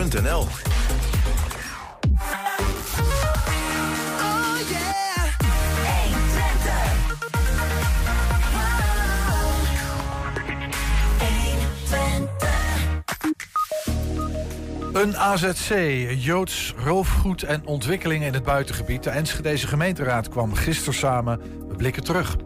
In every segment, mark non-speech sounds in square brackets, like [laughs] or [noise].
120.nl Een AZC, Joods roofgoed en ontwikkelingen in het buitengebied. De Enschedeze gemeenteraad kwam gisteren samen. We blikken terug.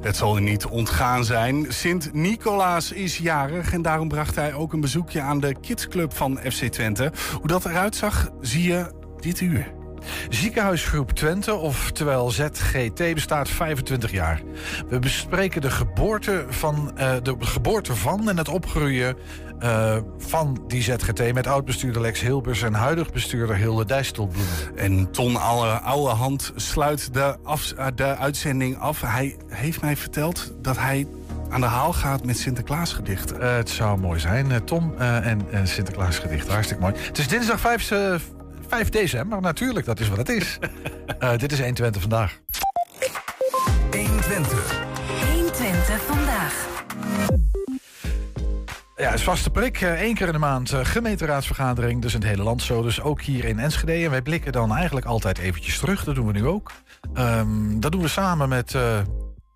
Het zal u niet ontgaan zijn. Sint-Nicolaas is jarig en daarom bracht hij ook een bezoekje aan de kidsclub van FC Twente. Hoe dat eruit zag, zie je dit uur. Ziekenhuisgroep Twente, oftewel ZGT, bestaat 25 jaar. We bespreken de geboorte van, uh, de geboorte van en het opgroeien uh, van die ZGT... met oud-bestuurder Lex Hilbers en huidig bestuurder Hilde Dijstelbloem. En Ton Ouwehand sluit de, af, uh, de uitzending af. Hij heeft mij verteld dat hij aan de haal gaat met Sinterklaasgedichten. Uh, het zou mooi zijn. Tom en Sinterklaasgedichten, hartstikke mooi. Het is dinsdag 5, 5 december, natuurlijk, dat is wat het is. [laughs] dit is 120 vandaag. 120. 120 vandaag. Ja, het is vaste prik. Eén keer in de maand gemeenteraadsvergadering. Dus in het hele land zo. Dus ook hier in Enschede. En wij blikken dan eigenlijk altijd eventjes terug. Dat doen we nu ook. Um, dat doen we samen met uh,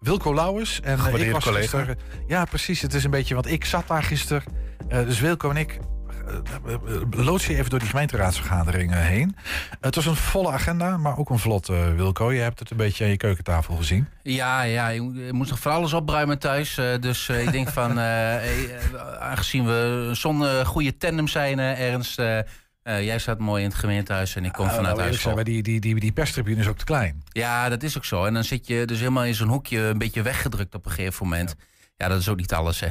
Wilco Lauwers. En uh, ik was collega. Gisteren, ja, precies. Het is een beetje, want ik zat daar gisteren. Uh, dus Wilco en ik loods je even door die gemeenteraadsvergadering heen. Het was een volle agenda, maar ook een vlot, Wilco. Je hebt het een beetje aan je keukentafel gezien. Ja, ja je moest nog voor alles opruimen thuis. Dus ik denk van, [laughs] aangezien we zo'n goede tandem zijn, Ernst... jij staat mooi in het gemeentehuis en ik kom vanuit huis. Zijn, die, die, die, die perstribune is ook te klein. Ja, dat is ook zo. En dan zit je dus helemaal in zo'n hoekje een beetje weggedrukt op een gegeven moment. Ja, ja dat is ook niet alles, hè.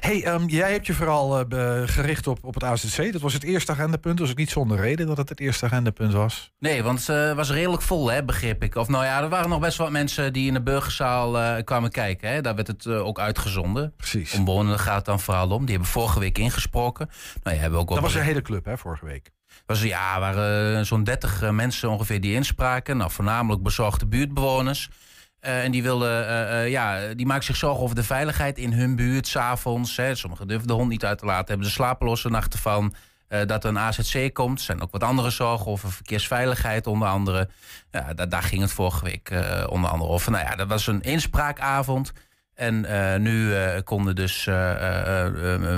Hey, um, jij hebt je vooral uh, gericht op, op het AZC. Dat was het eerste agendapunt. Was ook niet zonder reden dat het het eerste agendapunt was. Nee, want het uh, was redelijk vol, hè, begreep ik. Of nou ja, er waren nog best wel mensen die in de burgerzaal uh, kwamen kijken. Hè. Daar werd het ook uitgezonden. Precies. Omwonenden gaat het dan vooral om. Die hebben vorige week ingesproken. Nou, ja, hebben ook dat was een hele club, hè, vorige week. Was, ja, er waren zo'n 30 mensen ongeveer die inspraken. Nou, voornamelijk bezorgde buurtbewoners. Uh, en die, wilden, uh, uh, ja, die maken zich zorgen over de veiligheid in hun buurt, s'avonds. Sommigen durven de hond niet uit te laten, hebben de slapeloze nachten van. dat er een AZC komt. Er zijn ook wat andere zorgen over verkeersveiligheid, onder andere. Ja, daar, daar ging het vorige week onder andere over. Nou ja, dat was een inspraakavond. En nu konden dus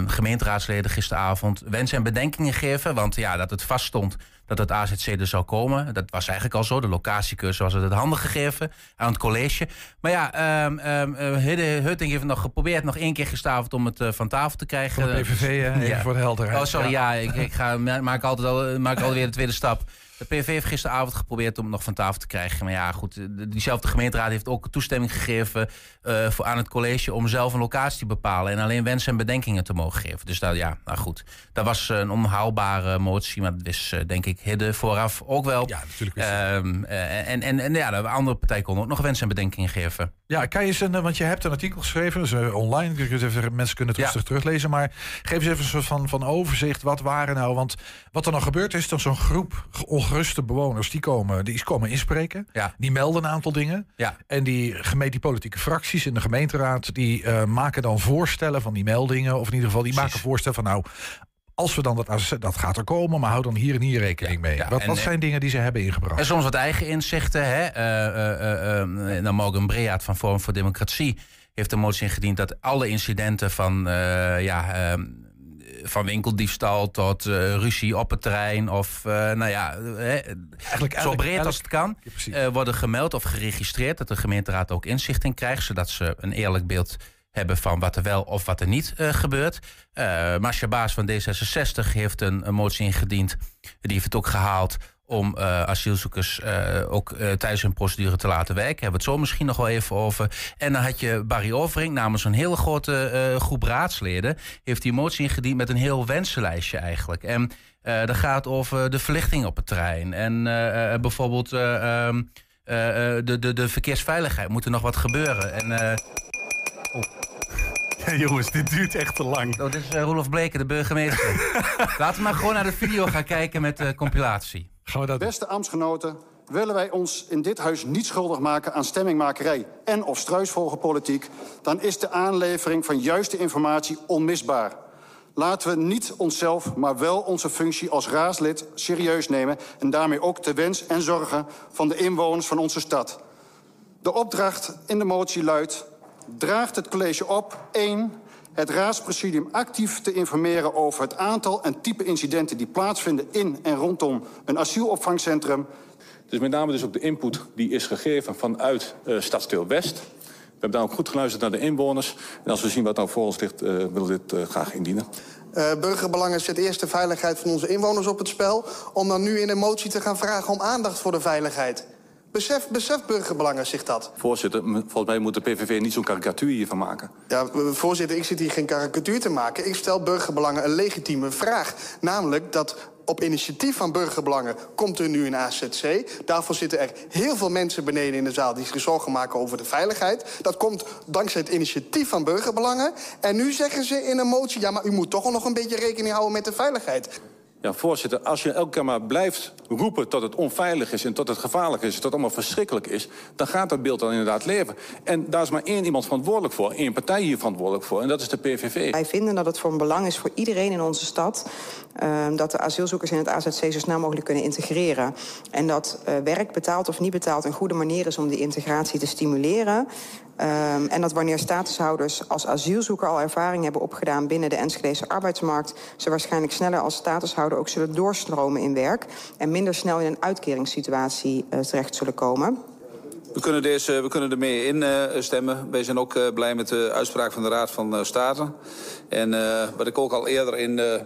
gemeenteraadsleden gisteravond wensen en bedenkingen geven. Want ja, dat het vaststond dat het AZC er zou komen. Dat was eigenlijk al zo. De locatiecursus was het het handen gegeven aan het college. Maar ja, um, um, Hidde Hutting heeft nog geprobeerd nog één keer gestaveld om het van tafel te krijgen. Voor de PVV, hè? Ja. voor de helderheid. Oh, sorry, ja, ja ik, ik ga, maak altijd al, maak alweer de tweede stap. De PVV heeft gisteravond geprobeerd om het nog van tafel te krijgen. Maar ja, goed, diezelfde gemeenteraad heeft ook toestemming gegeven uh, voor, aan het college om zelf een locatie te bepalen en alleen wensen en bedenkingen te mogen geven. Dus dat, ja, nou goed. Dat was een onhaalbare motie, maar dat is uh, denk ik Hidde vooraf ook wel. Ja, natuurlijk. Um, uh, en, en, en ja, de andere partij kon ook nog wensen en bedenkingen geven. Ja, kan je eens, een, want je hebt een artikel geschreven, dus online, dus even, mensen kunnen het rustig ja. teruglezen. Maar geef eens even een soort van, van overzicht. Wat waren nou, want wat er nou gebeurt is, dan zo'n groep ongeruste bewoners, die komen, die komen inspreken. Ja. Die melden een aantal dingen. Ja. En die, die politieke fracties in de gemeenteraad, die uh, maken dan voorstellen van die meldingen. Of in ieder geval, die Precies. maken voorstellen van nou, als we dan dat, dat gaat er komen, maar hou dan hier en hier rekening mee. Ja, wat, en, wat zijn dingen die ze hebben ingebracht? En soms wat eigen inzichten. Hè? Uh, uh, uh, Morgan Breaat van Forum voor Democratie heeft een motie ingediend dat alle incidenten van, ja, van winkeldiefstal tot ruzie op het terrein of nou ja, eigenlijk, zo breed als het kan, ja, worden gemeld of geregistreerd. Dat de gemeenteraad ook inzicht in krijgt, zodat ze een eerlijk beeld hebben van wat er wel of wat er niet uh, gebeurt. Uh, Marcia Baas van D66 heeft een, een, motie ingediend. Die heeft het ook gehaald om uh, asielzoekers ook tijdens hun procedure te laten werken. Hebben we het zo misschien nog wel even over. En dan had je Barry Overing namens een hele grote groep raadsleden... heeft die motie ingediend met een heel wensenlijstje eigenlijk. En dat gaat over de verlichting op het terrein. En bijvoorbeeld um, de, de, de verkeersveiligheid. Moet er nog wat gebeuren. En... Oh. [laughs] Ja, jongens, dit duurt echt te lang. Oh, dit is Roelof Bleken, de burgemeester. [laughs] Laten we maar gewoon naar de video gaan kijken met de compilatie. Gaan we dat Beste ambtsgenoten, willen wij ons in dit huis niet schuldig maken aan stemmingmakerij en of struisvogelpolitiek, dan is de aanlevering van juiste informatie onmisbaar. Laten we niet onszelf, maar wel onze functie als raadslid serieus nemen... en daarmee ook de wens en zorgen van de inwoners van onze stad. De opdracht in de motie luidt... draagt het college op 1 het raadspresidium actief te informeren over het aantal en type incidenten die plaatsvinden in en rondom een asielopvangcentrum. Dus met name dus ook de input die is gegeven vanuit uh, Stadsdeel West. We hebben daar ook goed geluisterd naar de inwoners. En als we zien wat nou voor ons ligt, uh, willen we dit uh, graag indienen. Uh, burgerbelangen zet eerst de veiligheid van onze inwoners op het spel... om dan nu in een motie te gaan vragen om aandacht voor de veiligheid. Besef, besef burgerbelangen zich dat? Voorzitter, volgens mij moet de PVV niet zo'n karikatuur hiervan maken. Ja, voorzitter, ik zit hier geen karikatuur te maken. Ik stel burgerbelangen een legitieme vraag. Namelijk dat op initiatief van burgerbelangen komt er nu een AZC. Daarvoor zitten er heel veel mensen beneden in de zaal... die zich zorgen maken over de veiligheid. Dat komt dankzij het initiatief van burgerbelangen. En nu zeggen ze in een motie... ja, maar u moet toch nog een beetje rekening houden met de veiligheid. Ja, voorzitter, als je elke keer maar blijft roepen tot het onveilig is... en tot het gevaarlijk is, tot het allemaal verschrikkelijk is... dan gaat dat beeld dan inderdaad leven. En daar is maar één iemand verantwoordelijk voor. één partij hier verantwoordelijk voor. En dat is de PVV. Wij vinden dat het van belang is voor iedereen in onze stad... Uh, dat de asielzoekers in het AZC zo snel mogelijk kunnen integreren. En dat uh, werk, betaald of niet betaald, een goede manier is om die integratie te stimuleren. Um, en dat wanneer statushouders als asielzoeker al ervaring hebben opgedaan binnen de Enschedese arbeidsmarkt, ze waarschijnlijk sneller als statushouder ook zullen doorstromen in werk en minder snel in een uitkeringssituatie uh, terecht zullen komen. We kunnen, deze, we kunnen ermee instemmen. Uh, Wij zijn ook uh, blij met de uitspraak van de Raad van uh, State. En wat ik ook al eerder in de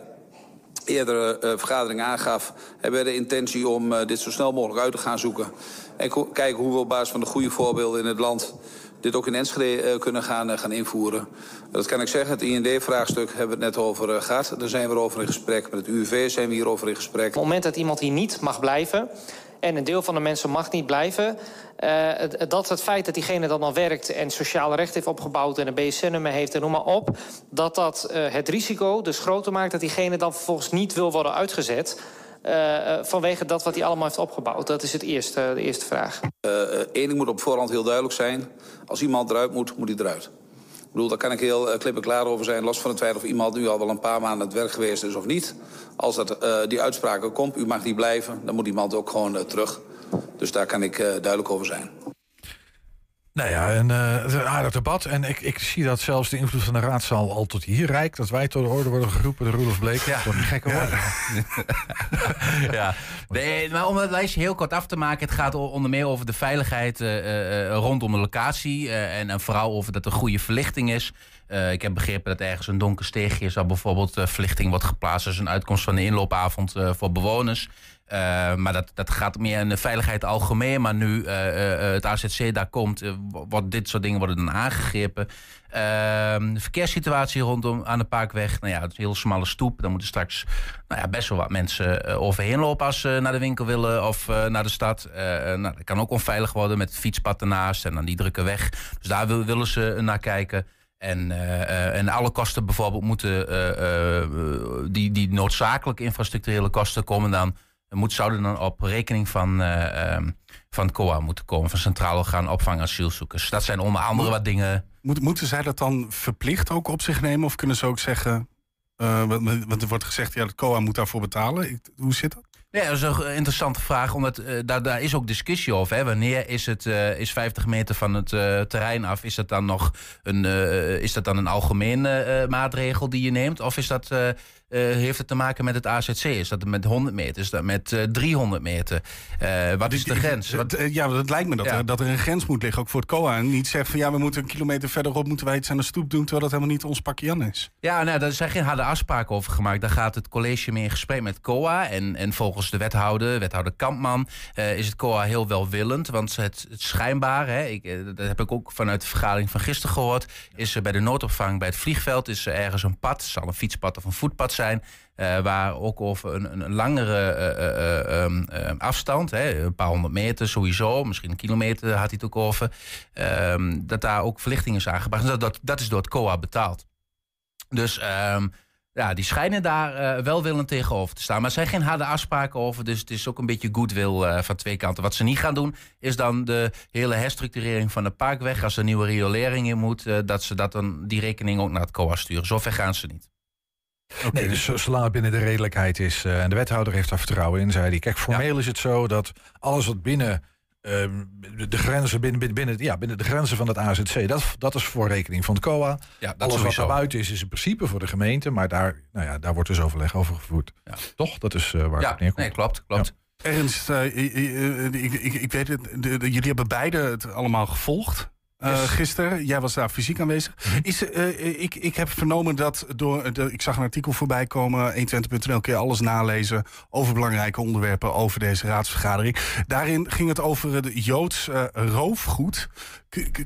eerdere vergadering aangaf... hebben we de intentie om dit zo snel mogelijk uit te gaan zoeken. En kijken hoe we op basis van de goede voorbeelden in het land dit ook in Enschede uh, kunnen gaan, uh, gaan invoeren. Dat kan ik zeggen. Het IND-vraagstuk hebben we het net over uh, gehad. Daar zijn we over in gesprek. Met het UWV zijn we hierover in gesprek. Op het moment dat iemand hier niet mag blijven... en een deel van de mensen mag niet blijven... Dat het feit dat diegene dan al werkt en sociale recht heeft opgebouwd... en een BSN-nummer heeft en noem maar op... dat dat het risico dus groter maakt dat diegene dan vervolgens niet wil worden uitgezet... Uh, vanwege dat wat hij allemaal heeft opgebouwd? Dat is het eerste, de eerste vraag. Eén uh, ding moet op voorhand heel duidelijk zijn. Als iemand eruit moet, moet hij eruit. Ik bedoel, daar kan ik heel klip en klaar over zijn. Los van het feit of iemand nu al wel een paar maanden aan het werk geweest is of niet. Als dat, die uitspraak komt, u mag niet blijven... dan moet iemand ook gewoon terug. Dus daar kan ik duidelijk over zijn. Nou ja, een, uh, een aardig debat. En ik, ik zie dat zelfs de invloed van de raadzaal al tot hier reikt. Dat wij tot de orde worden geroepen, de Roelof Bleek. Ja. Dat gekke worden. Ja. [laughs] ja. Nee, maar om het lijstje heel kort af te maken. Het gaat onder meer over de veiligheid uh, uh, rondom de locatie. en, en vooral over dat er goede verlichting is. Ik heb begrepen dat ergens een donker steegje is... al bijvoorbeeld verlichting wordt geplaatst... als een uitkomst van de inloopavond voor bewoners. Maar dat, dat gaat meer in de veiligheid algemeen. Maar nu het AZC daar komt... wordt dit soort dingen worden dan aangegrepen. Ehm, de verkeerssituatie rondom aan de Parkweg... nou ja, het is een heel smalle stoep. Daar moeten straks nou ja, best wel wat mensen overheen lopen... als ze naar de winkel willen of naar de stad. nou, dat kan ook onveilig worden met het fietspad ernaast... en dan die drukke weg. Dus daar willen ze naar kijken... En, en alle kosten bijvoorbeeld moeten, die, die noodzakelijke infrastructurele kosten komen dan, moet, zouden dan op rekening van, ehm, van COA moeten komen, van Centraal Orgaan Opvang Asielzoekers. Dat zijn onder andere wat dingen. Moet, moeten zij dat dan verplicht ook op zich nemen? Of kunnen ze ook zeggen, want er wordt gezegd, ja, het COA moet daarvoor betalen. Hoe zit dat? Nee, dat is een interessante vraag, omdat uh, daar, daar is ook discussie over. Hè. Wanneer is het uh, is 50 meter van het uh, terrein af? Is dat dan nog een, is dat dan een algemene maatregel die je neemt? Of is dat uh, heeft het te maken met het AZC? Is dat met 100 meter? Is dat met uh, 300 meter? Uh, wat is de grens? Wat... Ja, dat lijkt me dat, ja. er, dat er een grens moet liggen, ook voor het COA. En niet zeggen van ja, we moeten een kilometer verderop moeten wij iets aan de stoep doen, terwijl dat helemaal niet ons pakje Jan is. Ja, nou, daar zijn geen harde afspraken over gemaakt. Daar gaat het college mee in gesprek met COA. En, en volgens de wethouder, wethouder Kampman, is het COA heel welwillend. Want het, het schijnbaar, hè, ik, dat heb ik ook vanuit de vergadering van gisteren gehoord, is er bij de noodopvang bij het vliegveld is er ergens een pad, zal een fietspad of een voetpad zijn. Uh, waar ook over een, een langere uh, um, afstand, hè, een paar honderd meter sowieso, misschien een kilometer had hij het ook over, um, dat daar ook verlichting is aangebracht. Dat, dat, dat is door het COA betaald. Dus ja, die schijnen daar uh, welwillend tegenover te staan. Maar er zijn geen harde afspraken over. Dus het is ook een beetje goodwill van twee kanten. Wat ze niet gaan doen, is dan de hele herstructurering van de parkweg. Als er nieuwe riolering in moet, dat ze dat dan die rekening ook naar het COA sturen. Zover gaan ze niet. Nee, dus zo- zolang het binnen de redelijkheid is eh, en de wethouder heeft daar vertrouwen in, zei hij. Kijk, formeel is het zo dat alles wat binnen ehm, de, de grenzen, binnen, binnen, ja, binnen de grenzen van het AZC, dat, dat is voor rekening van het COA. Ja, dat alles wat sowieso. daarbuiten is, is in principe voor de gemeente, maar daar, nou ja, daar wordt dus overleg over gevoerd. Ja. Toch? Dat is eh, waar het Ja, op neerkomt. nee, klopt, klopt. Ernst, eh, ik, ik, ik weet het, de- de- jullie hebben beide het allemaal gevolgd. Eh. Gisteren, jij was daar fysiek aanwezig. Is, eh, ik, ik heb vernomen dat door. De, ik zag een artikel voorbij komen. 120.nl kun je alles nalezen. over belangrijke onderwerpen. over deze raadsvergadering. Daarin ging het over het Joods eh, roofgoed.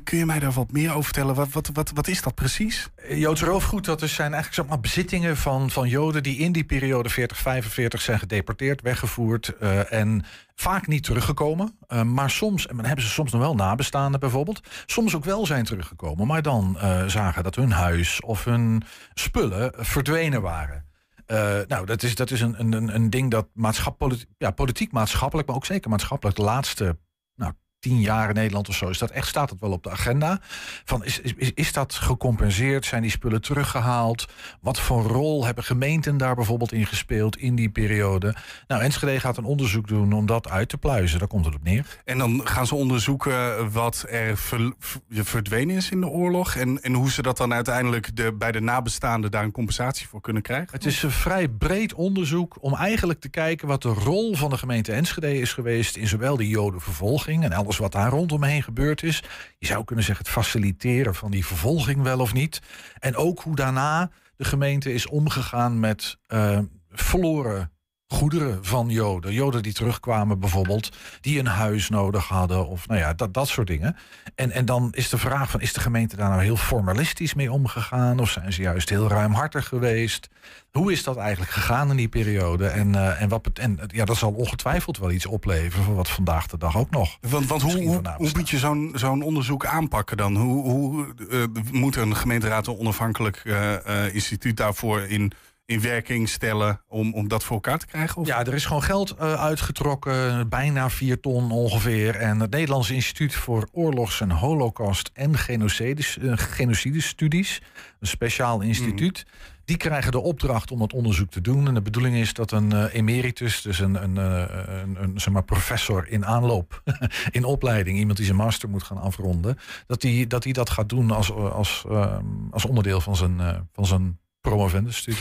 Kun, je mij daar wat meer over vertellen? Wat, wat, wat, wat is dat precies? Joods roofgoed, dat is zijn eigenlijk zeg maar, bezittingen van, van Joden die in die periode 40-45 zijn gedeporteerd, weggevoerd eh, en vaak niet teruggekomen. Eh, maar soms, en dan hebben ze soms nog wel nabestaanden bijvoorbeeld, soms ook wel zijn teruggekomen, maar dan eh, zagen dat hun huis of hun spullen verdwenen waren. Eh, nou, dat is, dat is een, een, een ding dat maatschap, politi- ja, politiek maatschappelijk, maar ook zeker maatschappelijk de laatste nou, tien jaar in Nederland of zo, is dat echt, staat het wel op de agenda. Van, is, is, is- is dat gecompenseerd? Zijn die spullen teruggehaald? Wat voor rol hebben gemeenten daar bijvoorbeeld in gespeeld in die periode? Nou, Enschede gaat een onderzoek doen om dat uit te pluizen. Daar komt het op neer. En dan gaan ze onderzoeken wat er ver- ver- verdwenen is in de oorlog. En, en hoe ze dat dan uiteindelijk de, bij de nabestaanden daar een compensatie voor kunnen krijgen. Het is een vrij breed onderzoek om eigenlijk te kijken wat de rol van de gemeente Enschede is geweest in zowel de jodenvervolging en alles wat daar rondomheen gebeurd is. Je zou kunnen zeggen het faciliteren van die vervolging wel of niet. En ook hoe daarna de gemeente is omgegaan met eh, verloren goederen van Joden. Joden die terugkwamen bijvoorbeeld, die een huis nodig hadden of nou ja, dat, dat soort dingen. En, en dan is de vraag van, is de gemeente daar nou heel formalistisch mee omgegaan? Of zijn ze juist heel ruimhartig geweest? Hoe is dat eigenlijk gegaan in die periode? En, eh, en, wat, en ja, dat zal ongetwijfeld wel iets opleveren voor wat vandaag de dag ook nog. Want, want hoe, hoe, hoe moet je zo'n zo'n onderzoek aanpakken dan? Hoe, hoe eh, moet een gemeenteraad een onafhankelijk eh, instituut daarvoor in, in werking stellen om, om dat voor elkaar te krijgen? Of? Ja, er is gewoon geld eh, uitgetrokken, bijna vier ton ongeveer. En het Nederlands Instituut voor Oorlogs- en Holocaust en Genocides, eh, Genocidestudies, een speciaal instituut. Die krijgen de opdracht om dat onderzoek te doen. En de bedoeling is dat een eh, emeritus, dus een, een, een, een zeg maar professor in aanloop, [laughs] in opleiding, iemand die zijn master moet gaan afronden, dat hij dat, die dat gaat doen als, als, ehm, als onderdeel van zijn, van zijn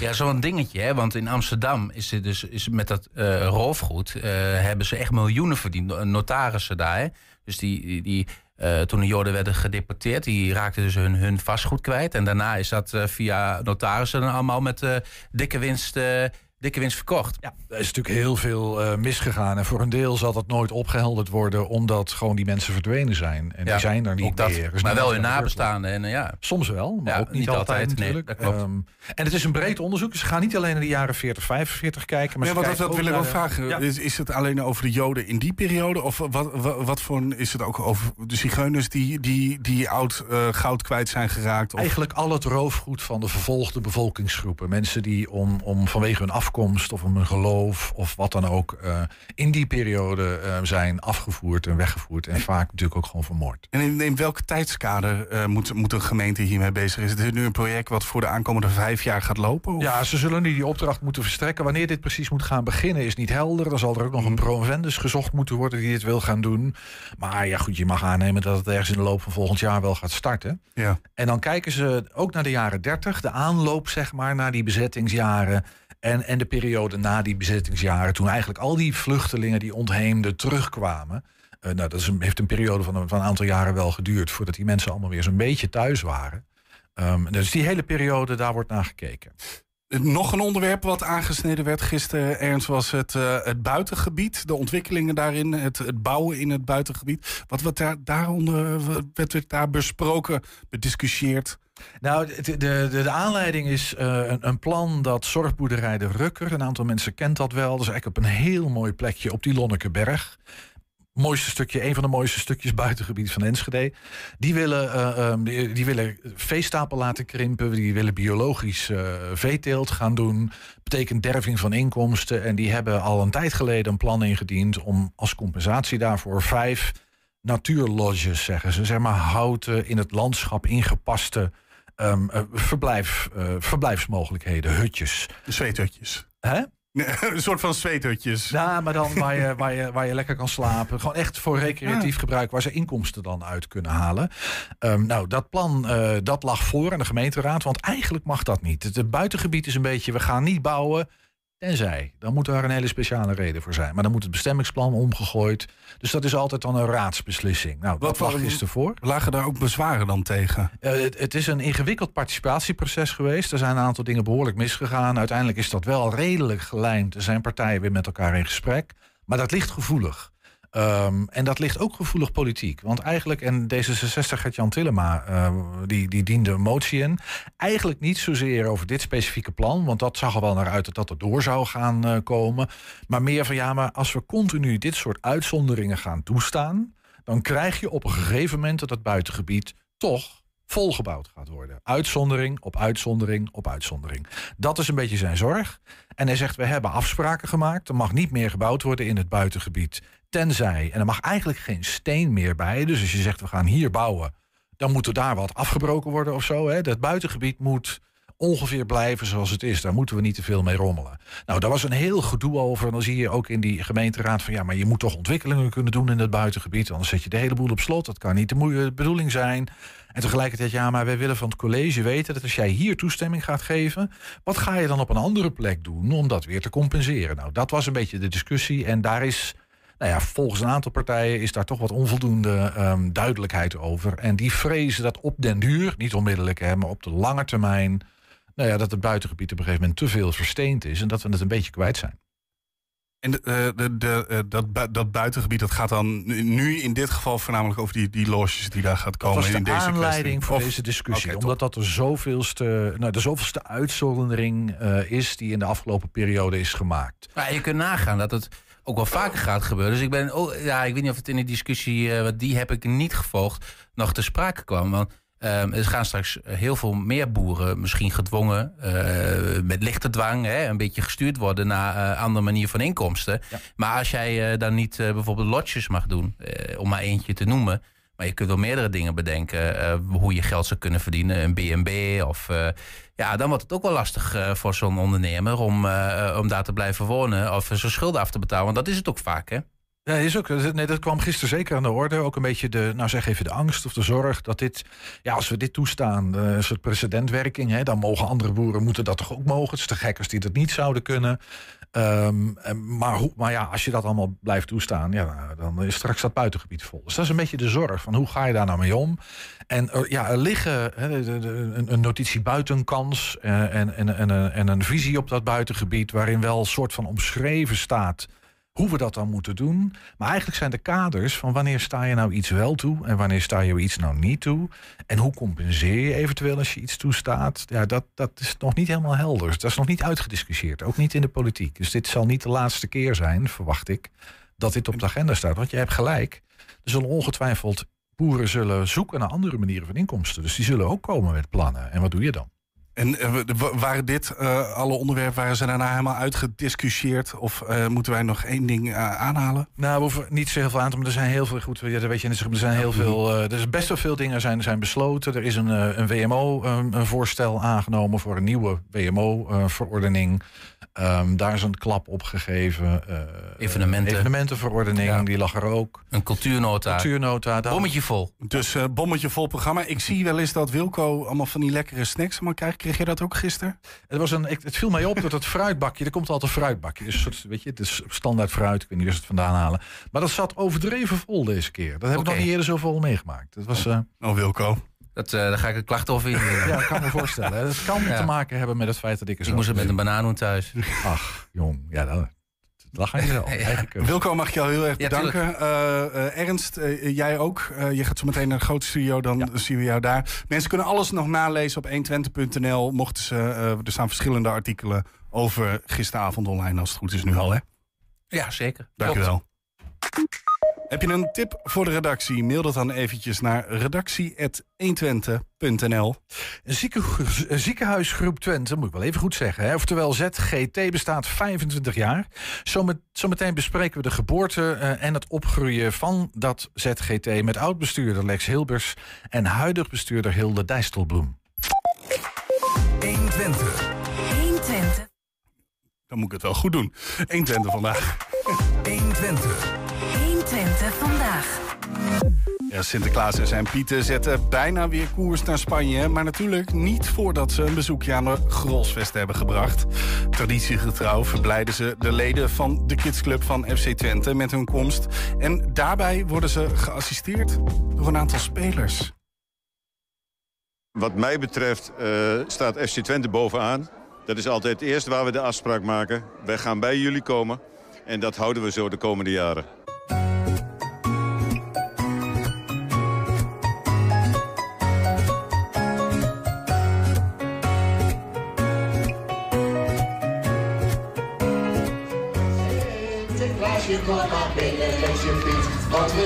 Ja, zo'n dingetje, hè? want in Amsterdam is het dus is met dat eh, roofgoed... eh, hebben ze echt miljoenen verdiend, notarissen daar. Hè? Dus die, die, eh, toen de Joden werden gedeporteerd, die raakten dus hun, hun vastgoed kwijt. En daarna is dat via notarissen dan allemaal met dikke, winst, dikke winst verkocht. Ja, er is natuurlijk heel veel misgegaan. En voor een deel zal dat nooit opgehelderd worden, omdat gewoon die mensen verdwenen zijn. En Ja, die zijn er niet dat. meer. Er is maar wel hun nabestaanden. En, eh, ja. Soms wel, maar Ja, ook niet, niet altijd, altijd, nee, dat klopt. Ehm, en het is een breed onderzoek. Dus ze gaan niet alleen naar de jaren 40, 45 kijken. Maar ja, want dat, dat wil ik wel vragen. Ja. Is, is het alleen over de Joden in die periode? Of wat, wat, wat voor is het ook over de zigeuners die, die, die oud eh, goud kwijt zijn geraakt? Of, Eigenlijk al het roofgoed van de vervolgde bevolkingsgroepen. Mensen die om, om vanwege hun afkomst of om hun geloof of wat dan ook... eh, in die periode eh, zijn afgevoerd en weggevoerd. En vaak natuurlijk ook gewoon vermoord. En in, in welk tijdskader moet, moet een gemeente hiermee bezig? Is het nu een project wat voor de aankomende vijf jaar gaat lopen? Of? Ja, ze zullen nu die opdracht moeten verstrekken. Wanneer dit precies moet gaan beginnen is niet helder. Dan zal er ook nog een promovendus gezocht moeten worden die dit wil gaan doen. Maar ja, goed, je mag aannemen dat het ergens in de loop van volgend jaar wel gaat starten. Ja. En dan kijken ze ook naar de jaren 30, de aanloop zeg maar naar die bezettingsjaren. En, en de periode na die bezettingsjaren, toen eigenlijk al die vluchtelingen die ontheemden terugkwamen. Eh, nou, dat is een, heeft een periode van een, van een aantal jaren wel geduurd voordat die mensen allemaal weer zo'n beetje thuis waren. Ehm, dus die hele periode, daar wordt naar gekeken. Nog een onderwerp wat aangesneden werd gisteren, Ernst, was het, eh, het buitengebied. De ontwikkelingen daarin, het, het bouwen in het buitengebied. Wat werd daar, daaronder werd, werd daar besproken, bediscussieerd? Nou, de, de, de, de aanleiding is eh, een, een plan dat Zorgboerderij de Rukker, een aantal mensen kent dat wel, dat is eigenlijk op een heel mooi plekje op die Lonnekeberg. Mooiste stukje, een van de mooiste stukjes buitengebied van Enschede. Die willen, eh, ehm, die, die willen veestapel laten krimpen. Die willen biologisch eh, veeteelt gaan doen. Betekent derving van inkomsten. En die hebben al een tijd geleden een plan ingediend om als compensatie daarvoor vijf natuurlodges, zeggen ze. Zeg maar houten, in het landschap ingepaste verblijf, eh, verblijfsmogelijkheden, hutjes. Zweethutjes. Hè? [laughs] een soort van zweethutjes. Ja, maar dan waar je, waar, je, waar je lekker kan slapen. Gewoon echt voor recreatief gebruik waar ze inkomsten dan uit kunnen halen. Ehm, nou, dat plan eh, dat lag voor aan de gemeenteraad. Want eigenlijk mag dat niet. Het, het buitengebied is een beetje, we gaan niet bouwen. Tenzij, dan moet daar een hele speciale reden voor zijn. Maar dan moet het bestemmingsplan omgegooid. Dus dat is altijd dan een raadsbeslissing. Nou, dat lag gisteren voor. Lagen daar ook bezwaren dan tegen? Uh, het, het, is een ingewikkeld participatieproces geweest. Er zijn een aantal dingen behoorlijk misgegaan. Uiteindelijk is dat wel redelijk gelijnd. Er zijn partijen weer met elkaar in gesprek. Maar dat ligt gevoelig. Um, en dat ligt ook gevoelig politiek. Want eigenlijk, en D66 gaat Jan Tillema, uh, die, die diende een motie in. Eigenlijk niet zozeer over dit specifieke plan. Want dat zag er wel naar uit dat dat er door zou gaan uh, komen. Maar meer van ja, maar als we continu dit soort uitzonderingen gaan toestaan. dan krijg je op een gegeven moment dat het buitengebied toch volgebouwd gaat worden. Uitzondering op uitzondering op uitzondering. Dat is een beetje zijn zorg. En hij zegt, we hebben afspraken gemaakt. Er mag niet meer gebouwd worden in het buitengebied. Tenzij, en er mag eigenlijk geen steen meer bij. Dus als je zegt, we gaan hier bouwen... dan moet er daar wat afgebroken worden of zo. Hè. Het buitengebied moet ongeveer blijven zoals het is. Daar moeten we niet te veel mee rommelen. Nou, daar was een heel gedoe over. Dan zie je ook in die gemeenteraad van... ja, maar je moet toch ontwikkelingen kunnen doen in het buitengebied. Anders zet je de hele boel op slot. Dat kan niet de bedoeling zijn. En tegelijkertijd, ja, maar wij willen van het college weten... dat als jij hier toestemming gaat geven... wat ga je dan op een andere plek doen om dat weer te compenseren? Nou, dat was een beetje de discussie. En daar is... Nou ja, volgens een aantal partijen is daar toch wat onvoldoende um, duidelijkheid over. En die vrezen dat op den duur, niet onmiddellijk, hè, maar op de lange termijn nou ja, dat het buitengebied op een gegeven moment te veel versteend is en dat we het een beetje kwijt zijn. En de, eh, de, de, eh, dat, dat buitengebied, dat gaat dan nu in dit geval voornamelijk over die, die loges die daar gaat komen. Dat was de in deze aanleiding voor deze discussie. Okay, omdat dat de zoveelste, nou, de zoveelste uitzondering uh, is die in de afgelopen periode is gemaakt. Maar je kunt nagaan dat het ook wel vaker gaat gebeuren. Dus ik ben, oh, ja, ik weet niet of het in de discussie, uh, die heb ik niet gevolgd, nog te sprake kwam. Want Um, er gaan straks heel veel meer boeren misschien gedwongen, uh, met lichte dwang, hè, een beetje gestuurd worden naar een uh, andere manier van inkomsten. Ja. Maar als jij dan niet bijvoorbeeld lotjes mag doen, om maar eentje te noemen, maar je kunt wel meerdere dingen bedenken hoe je geld zou kunnen verdienen, een BNB of ja, dan wordt het ook wel lastig voor zo'n ondernemer om, om daar te blijven wonen of zijn schulden af te betalen. Want dat is het ook vaak, hè? Ja, is ook, nee, dat kwam gisteren zeker aan de orde. Ook een beetje de, nou zeg even de angst of de zorg dat dit, ja, als we dit toestaan, uh, een soort precedentwerking, hè, dan mogen andere boeren moeten dat toch ook mogen. Het is te gek als die dat niet zouden kunnen. Um, maar, maar ja, als je dat allemaal blijft toestaan, ja, dan is straks dat buitengebied vol. Dus dat is een beetje de zorg van hoe ga je daar nou mee om? En er, ja, er liggen een, notitie buitenkans uh, en, en, en, en een visie op dat buitengebied, waarin wel een soort van omschreven staat hoe we dat dan moeten doen. Maar eigenlijk zijn de kaders van wanneer sta je nou iets wel toe en wanneer sta je iets nou niet toe. En hoe compenseer je eventueel als je iets toestaat. Ja, dat, dat is nog niet helemaal helder. Dat is nog niet uitgediscussieerd, ook niet in de politiek. Dus dit zal niet de laatste keer zijn, verwacht ik, dat dit op de agenda staat. Want je hebt gelijk. Er zullen ongetwijfeld boeren zullen zoeken naar andere manieren van inkomsten. Dus die zullen ook komen met plannen. En wat doe je dan? En uh, waren dit uh, alle onderwerpen, waren ze daarna helemaal uitgediscussieerd? Of uh, moeten wij nog één ding aanhalen? Nou, we hoeven niet zo heel veel aan te maar er zijn heel veel, goed, ja, weet je, er zijn heel veel, er is best wel veel dingen zijn, zijn besloten. Er is een, een WMO-voorstel aangenomen voor een nieuwe WMO-verordening. Um, daar is een klap op gegeven. Uh, Evenementen. Evenementenverordening, ja. die lag er ook. Een cultuurnota. Cultuurnota. Bommetje vol. Dus uh, bommetje vol programma. Ik zie wel eens dat Wilco allemaal van die lekkere snacks maar krijgt. Kreeg je dat ook gisteren? Het, was een, het viel mij op dat het fruitbakje, er komt altijd een fruitbakje. Dus soort, weet je, het is standaard fruit. Ik weet niet waar ze het vandaan halen. Maar dat zat overdreven vol deze keer. Dat heb okay. ik nog niet eerder zo vol meegemaakt. Dat was, uh, oh, Wilco. Dat, uh, daar ga ik een klacht in. ja, dat kan me voorstellen. Het kan ja. te maken hebben met het feit dat ik er Ik moest het met een banaan thuis. Ach, jong. Ja, dat, dat ga je wel. [laughs] ja. Wilco, mag ik jou heel erg bedanken. Ja, uh, uh, Ernst, jij ook. je gaat zo meteen naar de grote studio, dan ja. zien we jou daar. Mensen kunnen alles nog nalezen op 120.nl. Mochten ze, er staan verschillende artikelen over gisteravond online, als het goed is nu al, hè? Ja, zeker. Dank je wel. Heb je een tip voor de redactie? Mail dat dan eventjes naar redactie.120.nl. Een ziekenhuisgroep Twente, moet ik wel even goed zeggen. Hè? Oftewel ZGT bestaat 25 jaar. Zometeen bespreken we de geboorte uh, en het opgroeien van dat ZGT... met oud-bestuurder Lex Hilbers en huidig bestuurder Hilde Dijstelbloem. 120. 120. Dan moet ik het wel goed doen. 120 vandaag. 120. 120 vandaag. Ja, Sinterklaas en zijn Pieten zetten bijna weer koers naar Spanje. Maar natuurlijk niet voordat ze een bezoekje aan de Grolsvest hebben gebracht. Traditiegetrouw verblijden ze de leden van de kidsclub van FC Twente met hun komst. En daarbij worden ze geassisteerd door een aantal spelers. Wat mij betreft eh, staat FC Twente bovenaan. Dat is altijd het eerste waar we de afspraak maken. Wij gaan bij jullie komen. En dat houden we zo de komende jaren.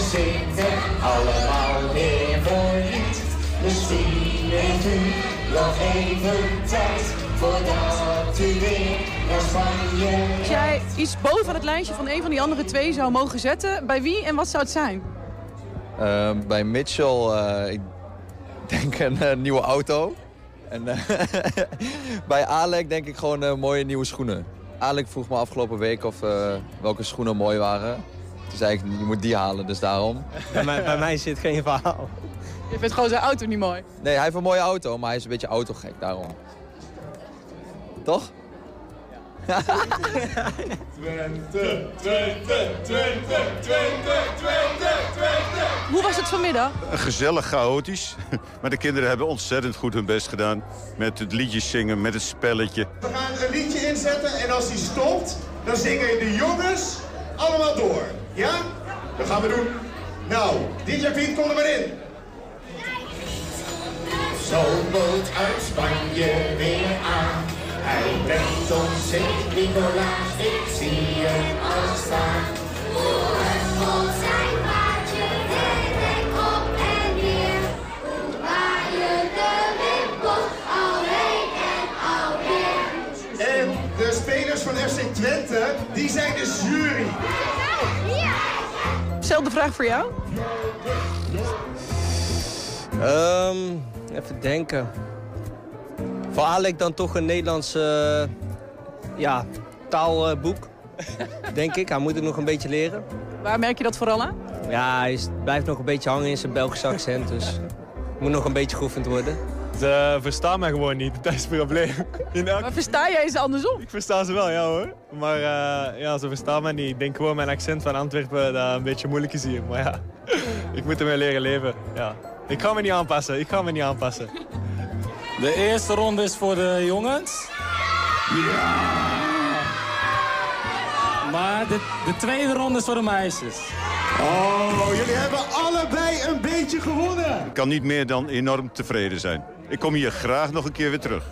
Zitten allemaal weer voor niet. Misschien heeft u nog even tijd voordat u weer naar Spanje Als jij iets boven het lijstje van een van die andere twee zou mogen zetten, bij wie en wat zou het zijn? Eh, bij Mitchell, eh, ik denk een eh, nieuwe auto. En eh, [laughs] bij Alek denk ik gewoon mooie nieuwe schoenen. Alek vroeg me afgelopen week of welke schoenen mooi waren. Toen zei ik, je moet die halen, dus daarom. Bij mij, bij mij zit geen verhaal. Je vindt gewoon zijn auto niet mooi. Nee, hij heeft een mooie auto, maar hij is een beetje autogek, daarom. Toch? Twente, Twente, Twente, Twente, Twente, Twente. Hoe was het vanmiddag? Gezellig chaotisch. [laughs] Maar de kinderen hebben ontzettend goed hun best gedaan. Met het liedjes zingen, met het spelletje. We gaan een liedje inzetten en als die stopt, dan zingen de jongens allemaal door. Ja? Dat gaan we doen. Nou, DJ Piet, kom er maar in. Boot uit Spanje weer aan. Hij brengt ons Sint-Nicolaas, ik zie hem al staan. Vol vraag voor jou. Ehm, even denken. Voor Alek dan toch een Nederlands eh, ja, taalboek. [laughs] denk ik. Hij moet het nog een beetje leren. Waar merk je dat vooral aan? Ja, hij is- blijft nog een beetje hangen in zijn Belgische accent. Dus [laughs] moet nog een beetje geoefend worden. Ze verstaan mij gewoon niet, [laughs] dat is het probleem. In elk... Maar versta jij ze andersom? Ik versta ze wel, ja hoor. Maar eh, ja, ze verstaan mij niet. Ik denk gewoon mijn accent van Antwerpen dat een beetje moeilijk is hier. Maar ja, [laughs] ik moet ermee leren leven. Ja. Ik ga me niet aanpassen, ik ga me niet aanpassen. De eerste ronde is voor de jongens. Maar de, de tweede ronde is voor de meisjes. Oh, jullie hebben allebei een beetje gewonnen. Ik kan niet meer dan enorm tevreden zijn. Ik kom hier graag nog een keer weer terug.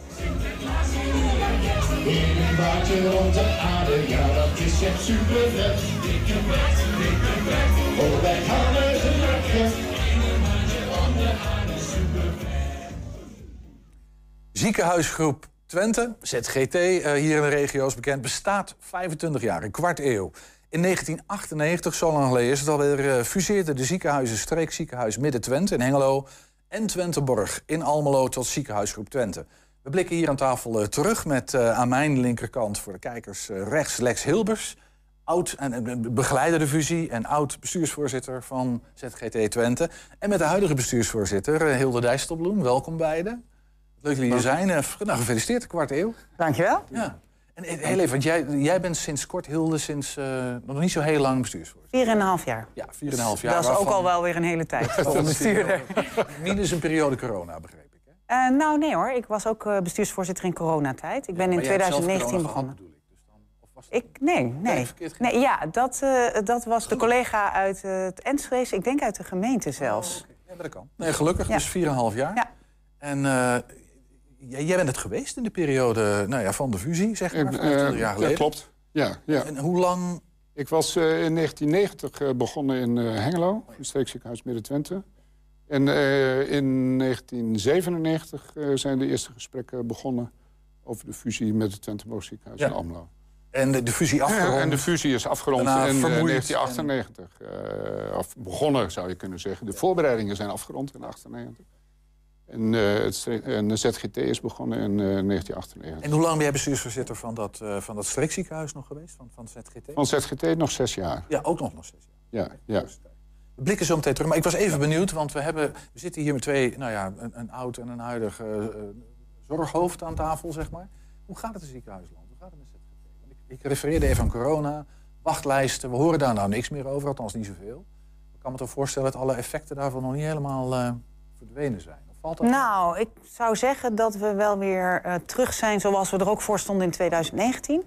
Ziekenhuisgroep Twente, ZGT, eh, hier in de regio is bekend, bestaat 25 jaar, een kwart eeuw. In 1998, zo lang geleden is het alweer, eh, fuseerden de ziekenhuizen Streekziekenhuis Midden-Twente in Hengelo en Twenteborg in Almelo tot Ziekenhuisgroep Twente. We blikken hier aan tafel eh, terug met eh, aan mijn linkerkant voor de kijkers eh, rechts Lex Hilbers, oud en begeleider de fusie en oud bestuursvoorzitter van ZGT Twente. En met de huidige bestuursvoorzitter Hilde Dijsselbloem. Welkom beiden. Leuk dat jullie er zijn. Nou, gefeliciteerd, kwart eeuw. Dankjewel. Ja. En heel even, want jij, jij bent sinds kort, Hilde, sinds eh, nog niet zo heel lang bestuursvoorzitter. Vier en een half jaar. Ja, vier en een half jaar. Dat is ook al wel weer een hele tijd [laughs] voor bestuurder. [laughs] Minus een periode corona, begreep ik. Eh, nou, nee hoor. Ik was ook eh, bestuursvoorzitter in coronatijd. Ik ben in maar jij hebt zelf 2019 corona begonnen. Ik, nee, nee. nee ja, dat, dat was de collega uit het Enschede. Ik denk uit de gemeente zelfs. Ja, maar dat kan. Nee, gelukkig, Ja. dus 4,5 jaar. En eh, jij, jij bent het geweest in de periode nou ja, van de fusie, zeg maar, Eh, 25 eh, jaar geleden. Ja, klopt. Ja, ja. En hoe lang... Ik was eh, in 1990 eh, begonnen in eh, Hengelo, in het streekziekenhuis Midden-Twente. En eh, in 1997 eh, zijn de eerste gesprekken begonnen over de fusie met het Twenteborg ziekenhuis Ja. in Almelo. En de, de fusie afgerond. Ja, en de fusie is afgerond Daarna in eh, vermoeid 1998. eh, of begonnen, zou je kunnen zeggen. De voorbereidingen zijn afgerond in 1998. En, eh, en de ZGT is begonnen in eh, 1998. En hoe lang ben jij bestuursvoorzitter van dat, eh, van dat streekziekenhuis nog geweest? Van, van ZGT? Van ZGT nog zes jaar. Ja, ook nog nog zes Ja, ja. We blikken zo meteen terug. Maar ik was even benieuwd, want we, hebben, we zitten hier met twee, nou ja, een, een oud en een huidig eh, eh, zorghoofd aan tafel, zeg maar. Hoe gaat het in ziekenhuisland? Hoe gaat het met ZGT? Ik, ik refereerde even aan corona, wachtlijsten. We horen daar nou niks meer over, althans niet zoveel. Ik kan me toch voorstellen dat alle effecten daarvan nog niet helemaal eh, verdwenen zijn. Of valt dat? Nou, ik zou zeggen dat we wel weer eh, terug zijn zoals we er ook voor stonden in 2019.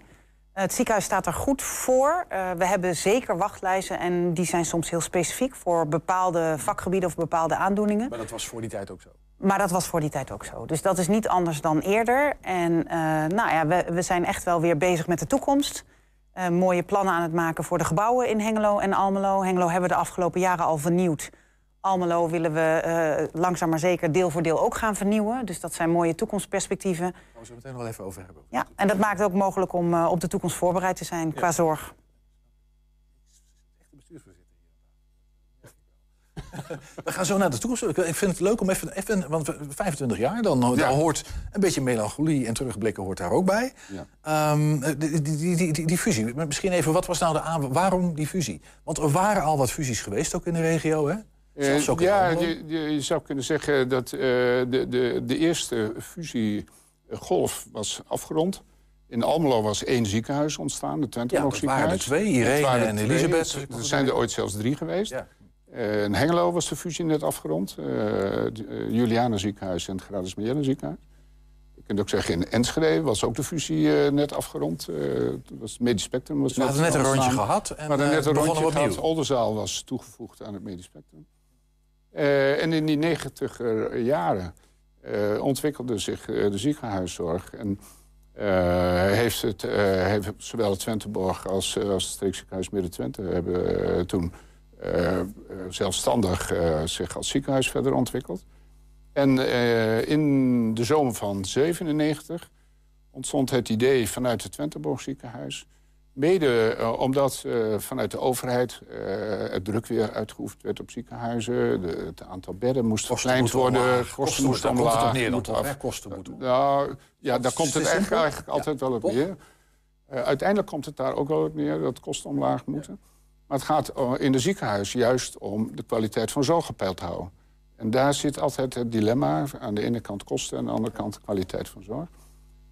Eh, het ziekenhuis staat er goed voor. Eh, we hebben zeker wachtlijsten en die zijn soms heel specifiek voor bepaalde vakgebieden of bepaalde aandoeningen. Maar dat was voor die tijd ook zo. Maar dat was voor die tijd ook zo. Dus dat is niet anders dan eerder. En nou ja, we, we zijn echt wel weer bezig met de toekomst. Mooie plannen aan het maken voor de gebouwen in Hengelo en Almelo. Hengelo hebben we de afgelopen jaren al vernieuwd. Almelo willen we eh, langzaam maar zeker deel voor deel ook gaan vernieuwen. Dus dat zijn mooie toekomstperspectieven. Daar gaan we zo meteen nog wel even over hebben. Ja, en dat maakt het ook mogelijk om eh, op de toekomst voorbereid te zijn qua zorg. [laughs] We gaan zo naar de toekomst. Ik- Ik vind het leuk om even, even want we- 25 jaar, dan, dan hoort een beetje melancholie en terugblikken hoort daar ook bij. Ja. Ehm, die, die, die, die, die fusie. Misschien even, wat was nou de aan... Waarom die fusie? Want er waren al wat fusies geweest ook in de regio, hè? Eh, ja, je, je, zou kunnen zeggen dat eh, de, de, de eerste fusiegolf was afgerond. In Almelo was één ziekenhuis ontstaan, het Twenteborg Ja, dat waren er ziekenhuis. twee, Irene en twee. Elisabeth. Er zijn er ooit zelfs drie geweest. Eh, in Hengelo was de fusie net afgerond. Juliana ziekenhuis en het Gradus ziekenhuis. Je kunt ook zeggen, in Enschede was ook de fusie net afgerond. Was het Medisch Spectrum. Was We hadden net een rondje gehad en, We hadden net een rondje gehad. Oldenzaal was toegevoegd aan het Medisch Spectrum. Eh, en in die negentiger jaren eh, ontwikkelde zich eh, de ziekenhuiszorg. En heeft, het, heeft zowel het Twenteborg als, als het streekziekenhuis Midden-Twente... hebben toen zelfstandig zich als ziekenhuis verder ontwikkeld. En in de zomer van 97 ontstond het idee vanuit het Twenteborg ziekenhuis... Mede eh, omdat eh, vanuit de overheid eh, het druk weer uitgeoefend werd op ziekenhuizen. De, het aantal bedden moest verkleind worden. omlaag. Kosten het op neer dan af. Kosten moeten Nou, ja, daar komt het eigenlijk, eigenlijk altijd wel op neer. Uiteindelijk komt het daar ook wel op neer dat kosten omlaag moeten. Maar het gaat in de ziekenhuis juist om de kwaliteit van zorg gepeild te houden. En daar zit altijd het dilemma. Aan de ene kant kosten en aan de andere kant de kwaliteit van zorg.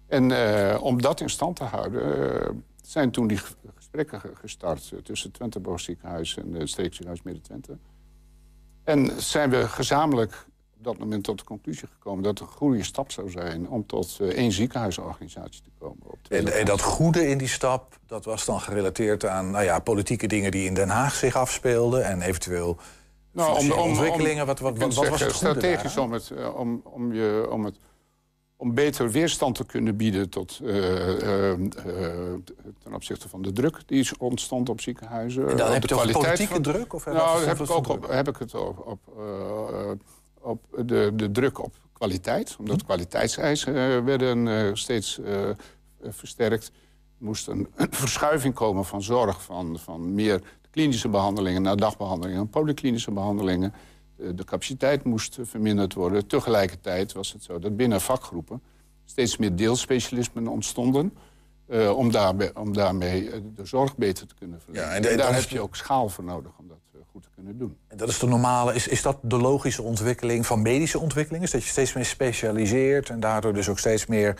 En om dat in stand te houden, zijn toen die ge- gesprekken ge- gestart eh, tussen het Twenteborg ziekenhuis en het streekziekenhuis Midden-Twente. En zijn we gezamenlijk op dat moment tot de conclusie gekomen dat het een goede stap zou zijn om tot eh, één ziekenhuisorganisatie te komen. Op En, en dat goede in die stap, dat was dan gerelateerd aan nou ja, politieke dingen die in Den Haag zich afspeelden en eventueel Nou, om, om, ontwikkelingen. Wat, wat, was het goede strategisch om, het, eh, om, om, je, om, het, om beter weerstand te kunnen bieden tot, eh, eh, eh, ten opzichte van de druk die is ontstond op ziekenhuizen. En dan heb de je kwaliteit politieke van- druk, of nou, heb ik, ook druk? op, heb ik het op, op, op de, de druk op kwaliteit. Hm. Omdat kwaliteitseisen eh, werden steeds versterkt. Er moest een, een [clears throat] verschuiving komen van zorg, van, van meer klinische behandelingen naar dagbehandelingen en polyklinische behandelingen. De, de capaciteit moest eh, verminderd worden. Tegelijkertijd was het zo dat binnen vakgroepen steeds meer deelspecialismen ontstonden. eh, om, daarbij, om daarmee eh, de zorg beter te kunnen verlenen. Ja, en de- en daar heb je ook schaal voor nodig om dat eh, goed te kunnen doen. En dat is de normale, is, is dat de logische ontwikkeling van medische ontwikkeling? Is dat je steeds meer specialiseert en daardoor dus ook steeds meer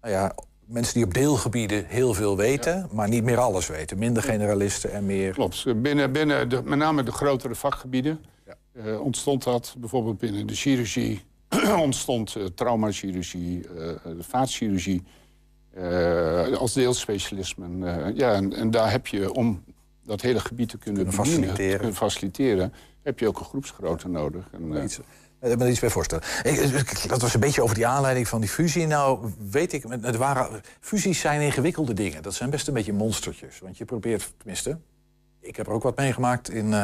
nou ja, mensen die op deelgebieden heel veel weten, maar niet meer alles weten. Minder generalisten en meer. Klopt. Binnen, binnen de, met name de grotere vakgebieden eh, ontstond dat. Bijvoorbeeld binnen de chirurgie [clears throat] ontstond eh, traumachirurgie, eh, de vaatchirurgie als deelspecialismen. Ja, en, en daar heb je om dat hele gebied te kunnen, Kunnen bedienen, faciliteren. te faciliteren, heb je ook een groepsgrootte nodig. En, Iets, ik er iets bij voorstellen. Dat was een beetje over die aanleiding van die fusie. Nou, weet ik, het waren, fusies zijn ingewikkelde dingen. Dat zijn best een beetje monstertjes. Want je probeert, tenminste, ik heb er ook wat meegemaakt in,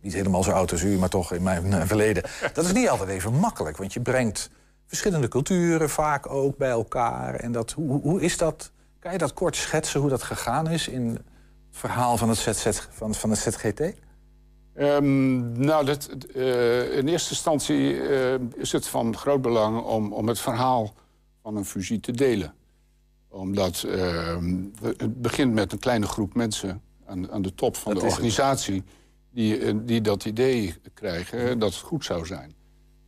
niet helemaal zo oud als u, maar toch in mijn eh, verleden. [laughs] Dat is niet altijd even makkelijk, want je brengt verschillende culturen vaak ook bij elkaar. En dat, hoe, hoe is dat? Kan je dat kort schetsen hoe dat gegaan is in het verhaal van het, ZZ, van, van het ZGT? Ehm, nou, dat, eh, in eerste instantie eh, is het van groot belang om, om het verhaal van een fusie te delen. Omdat ehm, het begint met een kleine groep mensen aan, aan de top van Dat de is het. Die, eh, die dat idee krijgen dat het goed zou zijn.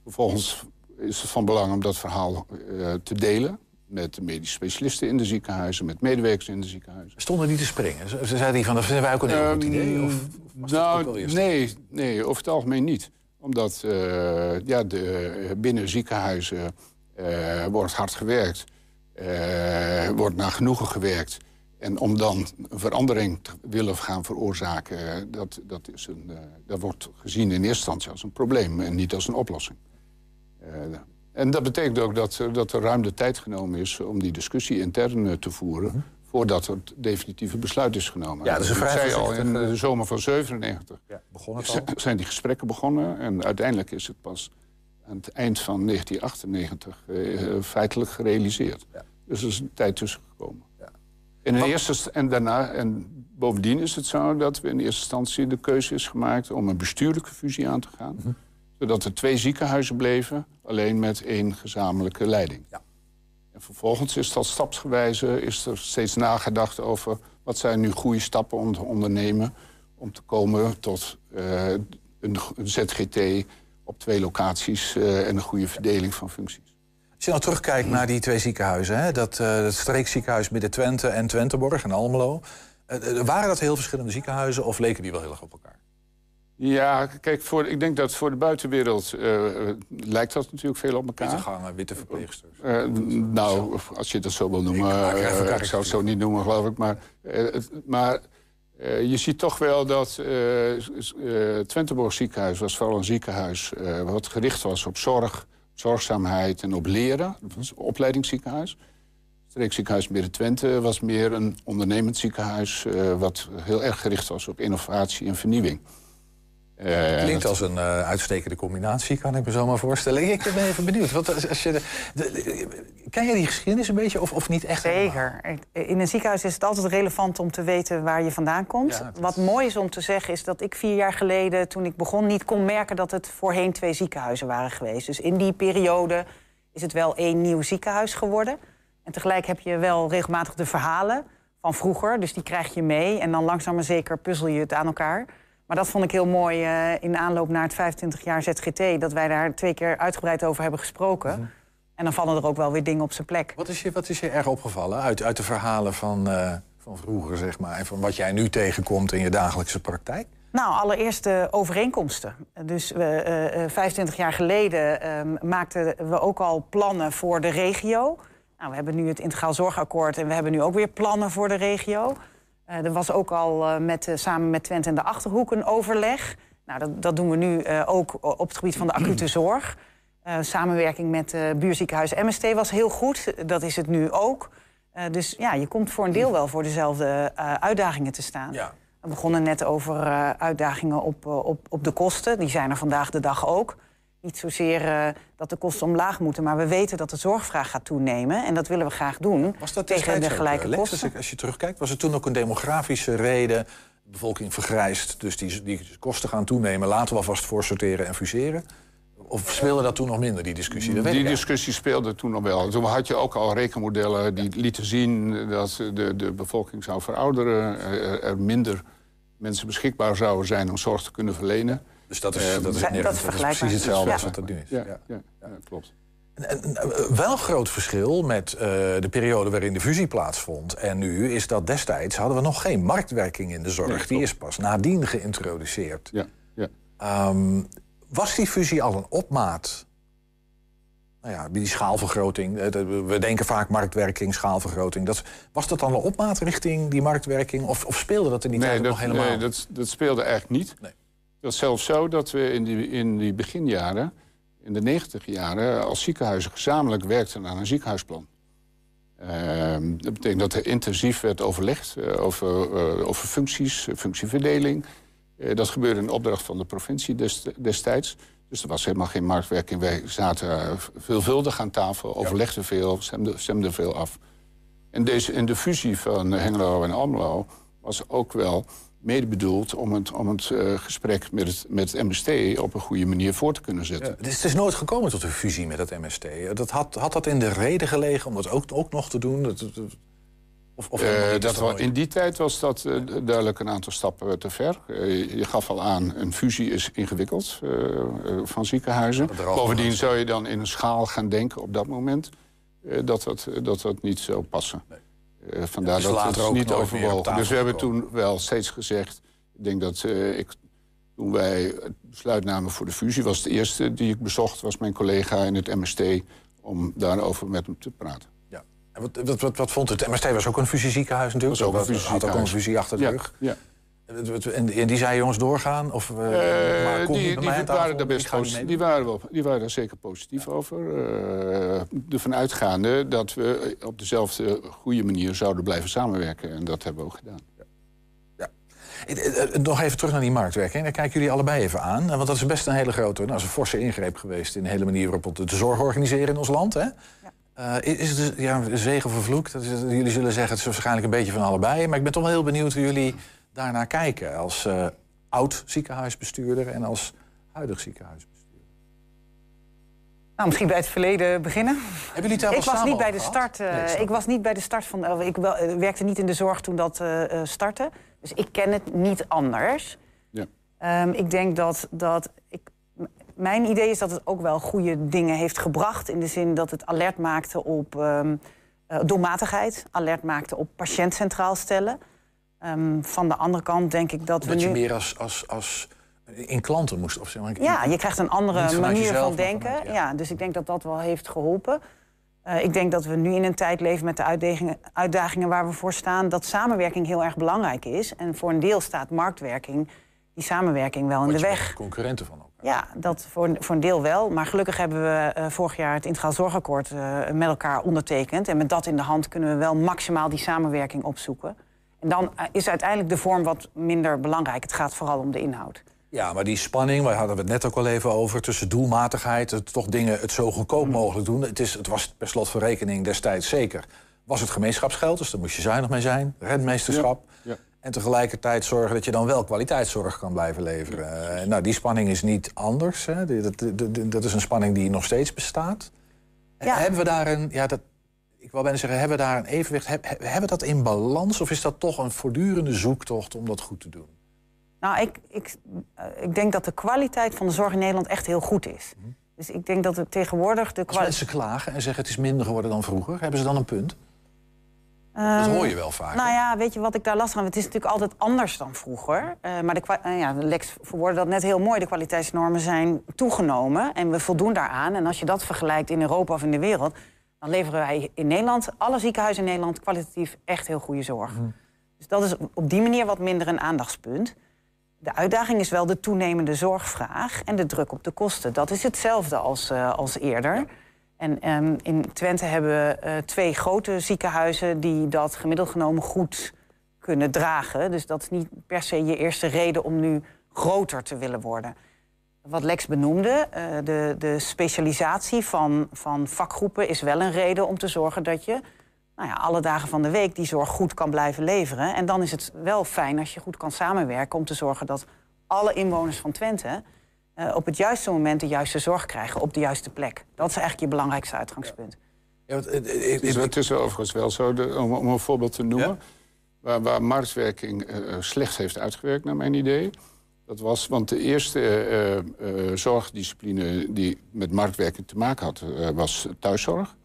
Vervolgens is het van belang om dat verhaal eh, te delen... met de medische specialisten in de ziekenhuizen, met medewerkers in de ziekenhuizen. Stonden niet te springen? Ze, ze zeiden die van, dat vinden wij ook een heel goed idee. Of, nou, nee, nee, over het algemeen niet. Omdat eh, ja, de, binnen ziekenhuizen eh, wordt hard gewerkt. eh, wordt naar genoegen gewerkt. En om dan een verandering te willen gaan veroorzaken... eh, Dat, dat, is een, eh, dat wordt gezien in eerste instantie als een probleem... en niet als een oplossing. Eh, en dat betekent ook dat, er- dat er ruim de tijd genomen is... om die discussie intern eh, te voeren... voordat het definitieve besluit is genomen. Mhm. Ja, dat is een vrij zei al, in de zomer van 97 begon het al? zijn die gesprekken begonnen. En uiteindelijk is het pas aan het eind van 1998 eh, feitelijk gerealiseerd. Dus er is een tijd tussen gekomen. En, in eerste, st- en, daarna, en bovendien is het zo dat we in eerste instantie de keuze is gemaakt... om een bestuurlijke fusie aan te gaan. Mhm. Zodat er twee ziekenhuizen bleven, alleen met één gezamenlijke leiding. En vervolgens is dat stapsgewijze is er steeds nagedacht over... wat zijn nu goede stappen om te ondernemen... om te komen tot eh, een, een ZGT op twee locaties... eh, en een goede verdeling van functies. Als je nou terugkijkt naar die twee ziekenhuizen... Hè, dat, eh het streekziekenhuis Midden-Twente en Twenteborg en Almelo... eh, eh, waren dat heel verschillende ziekenhuizen of leken die wel heel erg op elkaar? Ja, kijk, voor, ik denk dat voor de buitenwereld lijkt dat natuurlijk veel op elkaar. Witte gangen, witte verpleegsters. Nou, als je dat zo wil noemen. ik zou het zo niet noemen, geloof ik. Maar, het- maar je ziet toch wel dat Twenteborg ziekenhuis was vooral een ziekenhuis... wat gericht was op zorg, zorgzaamheid en op leren. Dat was opleidingsziekenhuis. Streekziekenhuis Midden-Twente was meer een ondernemend ziekenhuis... eh, wat heel erg gericht was op innovatie en vernieuwing. Eh, Klinkt als een eh, uitstekende combinatie, kan ik me zo maar voorstellen. Ik ben even benieuwd. Want als, als je de, de- de- ken je die geschiedenis een beetje of, of niet echt? Zeker. In een ziekenhuis is het altijd relevant om te weten waar je vandaan komt. Ja, Wat mooi is om te zeggen is dat ik vier jaar geleden, toen ik begon, niet kon merken dat het voorheen twee ziekenhuizen waren geweest. Dus in die periode is het wel één nieuw ziekenhuis geworden. En tegelijk heb je wel regelmatig de verhalen van vroeger. Dus die krijg je mee. En dan langzaam maar zeker puzzel je het aan elkaar. Maar dat vond ik heel mooi eh, in de aanloop naar het 25 jaar ZGT... dat wij daar twee keer uitgebreid over hebben gesproken. En dan vallen er ook wel weer dingen op zijn plek. Wat is je, wat is je erg opgevallen uit, uit de verhalen van, eh, van vroeger, zeg maar... en van wat jij nu tegenkomt in je dagelijkse praktijk? Nou, allereerst de overeenkomsten. Dus we, eh, eh, 25 jaar geleden ehm, maakten we ook al plannen voor de regio. Nou, we hebben nu het Integraal Zorgakkoord en we hebben nu ook weer plannen voor de regio. Eh, er was ook al eh, met, eh, samen met Twente en de Achterhoek een overleg. Nou, dat, dat doen we nu ook op het gebied van de acute [clears throat] zorg. Samenwerking met buurziekenhuis MST was heel goed. Dat is het nu ook. Dus ja, je komt voor een deel wel voor dezelfde uitdagingen te staan. We begonnen net over uitdagingen op, op, op de kosten. Die zijn er vandaag de dag ook. Niet zozeer eh, dat de kosten omlaag moeten, maar we weten dat de zorgvraag gaat toenemen. En dat willen we graag doen Was dat tegen de ook, gelijke eh, Lex, kosten. Als, je terugkijkt, was het toen ook een demografische reden? De bevolking vergrijst, dus die, die kosten gaan toenemen. Laten we alvast voor sorteren en fuseren? Of speelde dat toen nog minder, die discussie? Dat Die discussie speelde toen nog wel. Toen had je ook al rekenmodellen die lieten zien dat de, de bevolking zou verouderen. Er, er minder mensen beschikbaar zouden zijn om zorg te kunnen verlenen. Dus dat is, Eh, dat is, dat is dat precies hetzelfde Ja. als wat dat nu is. Ja, ja. ja, klopt. Eh, Wel groot verschil met eh, de periode waarin de fusie plaatsvond. En nu is dat destijds hadden we nog geen marktwerking in de zorg. die is pas nadien geïntroduceerd. Ja, ja. Ehm, was die fusie al een opmaat? Nou ja, die schaalvergroting. We denken vaak marktwerking, schaalvergroting. Dat, was dat dan een opmaat richting die marktwerking? Of, of speelde dat in die tijd Nee, dat, nog helemaal? nee dat, dat speelde eigenlijk niet. Het was zelfs zo dat we in die, in die beginjaren, in de negentig jaren... als ziekenhuizen gezamenlijk werkten aan een ziekenhuisplan. Ehm, dat betekent dat er intensief werd overlegd eh, over, eh, over functies, functieverdeling. Eh, dat gebeurde in opdracht van de provincie dest- destijds. Dus er was helemaal geen marktwerking. Wij zaten veelvuldig aan tafel, overlegden veel, stemden, stemden veel af. En, deze, en de fusie van Hengelo en Almelo was ook wel mede bedoeld om het, om het eh, gesprek met het, met het MST op een goede manier voor te kunnen zetten. Het is, het is nooit gekomen tot een fusie met het MST. Dat had, had dat in de reden gelegen om dat ook, ook nog te doen? Dat, of, of Eh, dat in die tijd was dat eh, duidelijk een aantal stappen te ver. Je- gaf al aan, een fusie is ingewikkeld van ziekenhuizen. Bovendien zou je dan in een schaal gaan denken op dat moment... dat, dat, dat dat niet zou passen. Eh, vandaar dat later het ook niet overwogen. Dus we hebben toen wel steeds gezegd... ik denk dat eh, ik, toen wij het besluit namen voor de fusie... was de eerste die ik bezocht, was mijn collega in het MST... om daarover met hem te praten. En Wat, wat, wat, wat vond het? Het MST was ook een fusieziekenhuis natuurlijk. Was ook een had ook een fusie achter de Ja, rug. ja. En, en die zei jongens doorgaan? Of, eh, maar Eh, kom die, die waren daar best ga niet posi- mee. die waren, wel, die waren daar zeker positief over. Uh, ervan uitgaande dat we op dezelfde goede manier zouden blijven samenwerken. En dat hebben we ook gedaan. Nog even terug naar die marktwerking. Daar kijken jullie allebei even aan. Want dat is best een hele grote, nou, is een forse ingreep geweest... in de hele manier waarop we de zorg organiseren in ons land. Hè? Eh, is het dus, ja, zegen vervloekt? Dat is, jullie zullen zeggen, het is waarschijnlijk een beetje van allebei. Maar ik ben toch wel heel benieuwd hoe jullie daarnaar kijken. Als eh, oud ziekenhuisbestuurder en als huidig ziekenhuisbestuurder. Nou, misschien bij het verleden beginnen. Hebben jullie het daar ik was samen niet bij de start. eh, Nee, snap ik was niet bij de start van. ik wel, eh, werkte niet in de zorg toen dat eh, eh, startte. Dus ik ken het niet anders. Ja. Ehm, ik denk dat dat. Ik, mijn idee is dat het ook wel goede dingen heeft gebracht. In de zin dat het alert maakte op ehm, eh, doelmatigheid. Alert maakte op patiënt centraal stellen. Ehm, van de andere kant denk ik dat Dat we je nu. meer als, als, als in klanten moest. Of zeg maar, Ja, je krijgt een andere manier van denken. vanuit- ja. dus ik denk dat dat wel heeft geholpen. Eh, ik denk dat we nu in een tijd leven met de uitdagingen, uitdagingen waar we voor staan... dat samenwerking heel erg belangrijk is. En voor een deel staat marktwerking die samenwerking wel in de weg. concurrenten van elkaar. Ja, dat voor, voor een deel wel. Maar gelukkig hebben we eh, vorig jaar het Integraal Zorgakkoord eh, met elkaar ondertekend. En met dat in de hand kunnen we wel maximaal die samenwerking opzoeken. En dan eh, is uiteindelijk de vorm wat minder belangrijk. Het gaat vooral om de inhoud. Ja, maar die spanning, waar hadden we het net ook al even over... tussen doelmatigheid, het toch dingen het zo goedkoop Mm. mogelijk doen. Het, is, het was per slot van rekening destijds zeker. Was het gemeenschapsgeld, dus daar moest je zuinig mee zijn. Rentmeesterschap. Ja. En tegelijkertijd zorgen dat je dan wel kwaliteitszorg kan blijven leveren. Eh, nou, die spanning is niet anders. Hè. Dat, dat, dat is een spanning die nog steeds bestaat. En Hebben we daar een... Ja, dat, ik wil bijna zeggen, hebben we daar een evenwicht? Heb- heb- hebben we dat in balans? Of is dat toch een voortdurende zoektocht om dat goed te doen? Nou, ik, ik, eh, ik denk dat de kwaliteit van de zorg in Nederland echt heel goed is. Dus ik denk dat het tegenwoordig de Als mensen klagen en zeggen het is minder geworden dan vroeger, hebben ze dan een punt? dat hoor je wel vaak. Nou ja, weet je wat ik daar last van heb? Het is natuurlijk altijd anders dan vroeger. Eh, maar de, eh, ja, Lex verwoordde dat net heel mooi. De kwaliteitsnormen zijn toegenomen en we voldoen daaraan. En als je dat vergelijkt in Europa of in de wereld... dan leveren wij in Nederland, alle ziekenhuizen in Nederland... kwalitatief echt heel goede zorg. Dus dat is op die manier wat minder een aandachtspunt. De uitdaging is wel de toenemende zorgvraag en de druk op de kosten. Dat is hetzelfde als, eh, als eerder. En ehm, in Twente hebben we eh, twee grote ziekenhuizen die dat gemiddeld genomen goed kunnen dragen. Dus dat is niet per se je eerste reden om nu groter te willen worden. Wat Lex benoemde, eh, de, de specialisatie van, van vakgroepen is wel een reden om te zorgen dat je nou ja, alle dagen van de week die zorg goed kan blijven leveren. En dan is het wel fijn als je goed kan samenwerken om te zorgen dat alle inwoners van Twente eh, op het juiste moment de juiste zorg krijgen op de juiste plek. Dat is eigenlijk je belangrijkste uitgangspunt. Het is, het is overigens wel zo, de- om, om een voorbeeld te noemen... Waar, waar marktwerking eh, eh, slecht heeft uitgewerkt, naar mijn idee... dat was, want de eerste eh, eh, eh, zorgdiscipline die met marktwerking te maken had... was thuiszorg.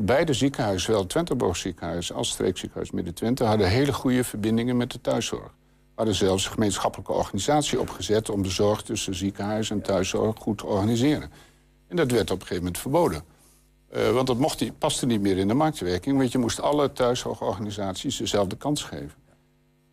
Beide ziekenhuizen, zowel Twenteborg ziekenhuis als streekziekenhuis Midden-Twente... hadden hele goede verbindingen met de thuiszorg. Hadden zelfs een gemeenschappelijke organisatie opgezet... om de zorg tussen ziekenhuis en thuiszorg goed te organiseren. En dat werd op een gegeven moment verboden. Want dat mocht paste niet meer in de marktwerking. Want je moest alle thuiszorgorganisaties dezelfde kans geven.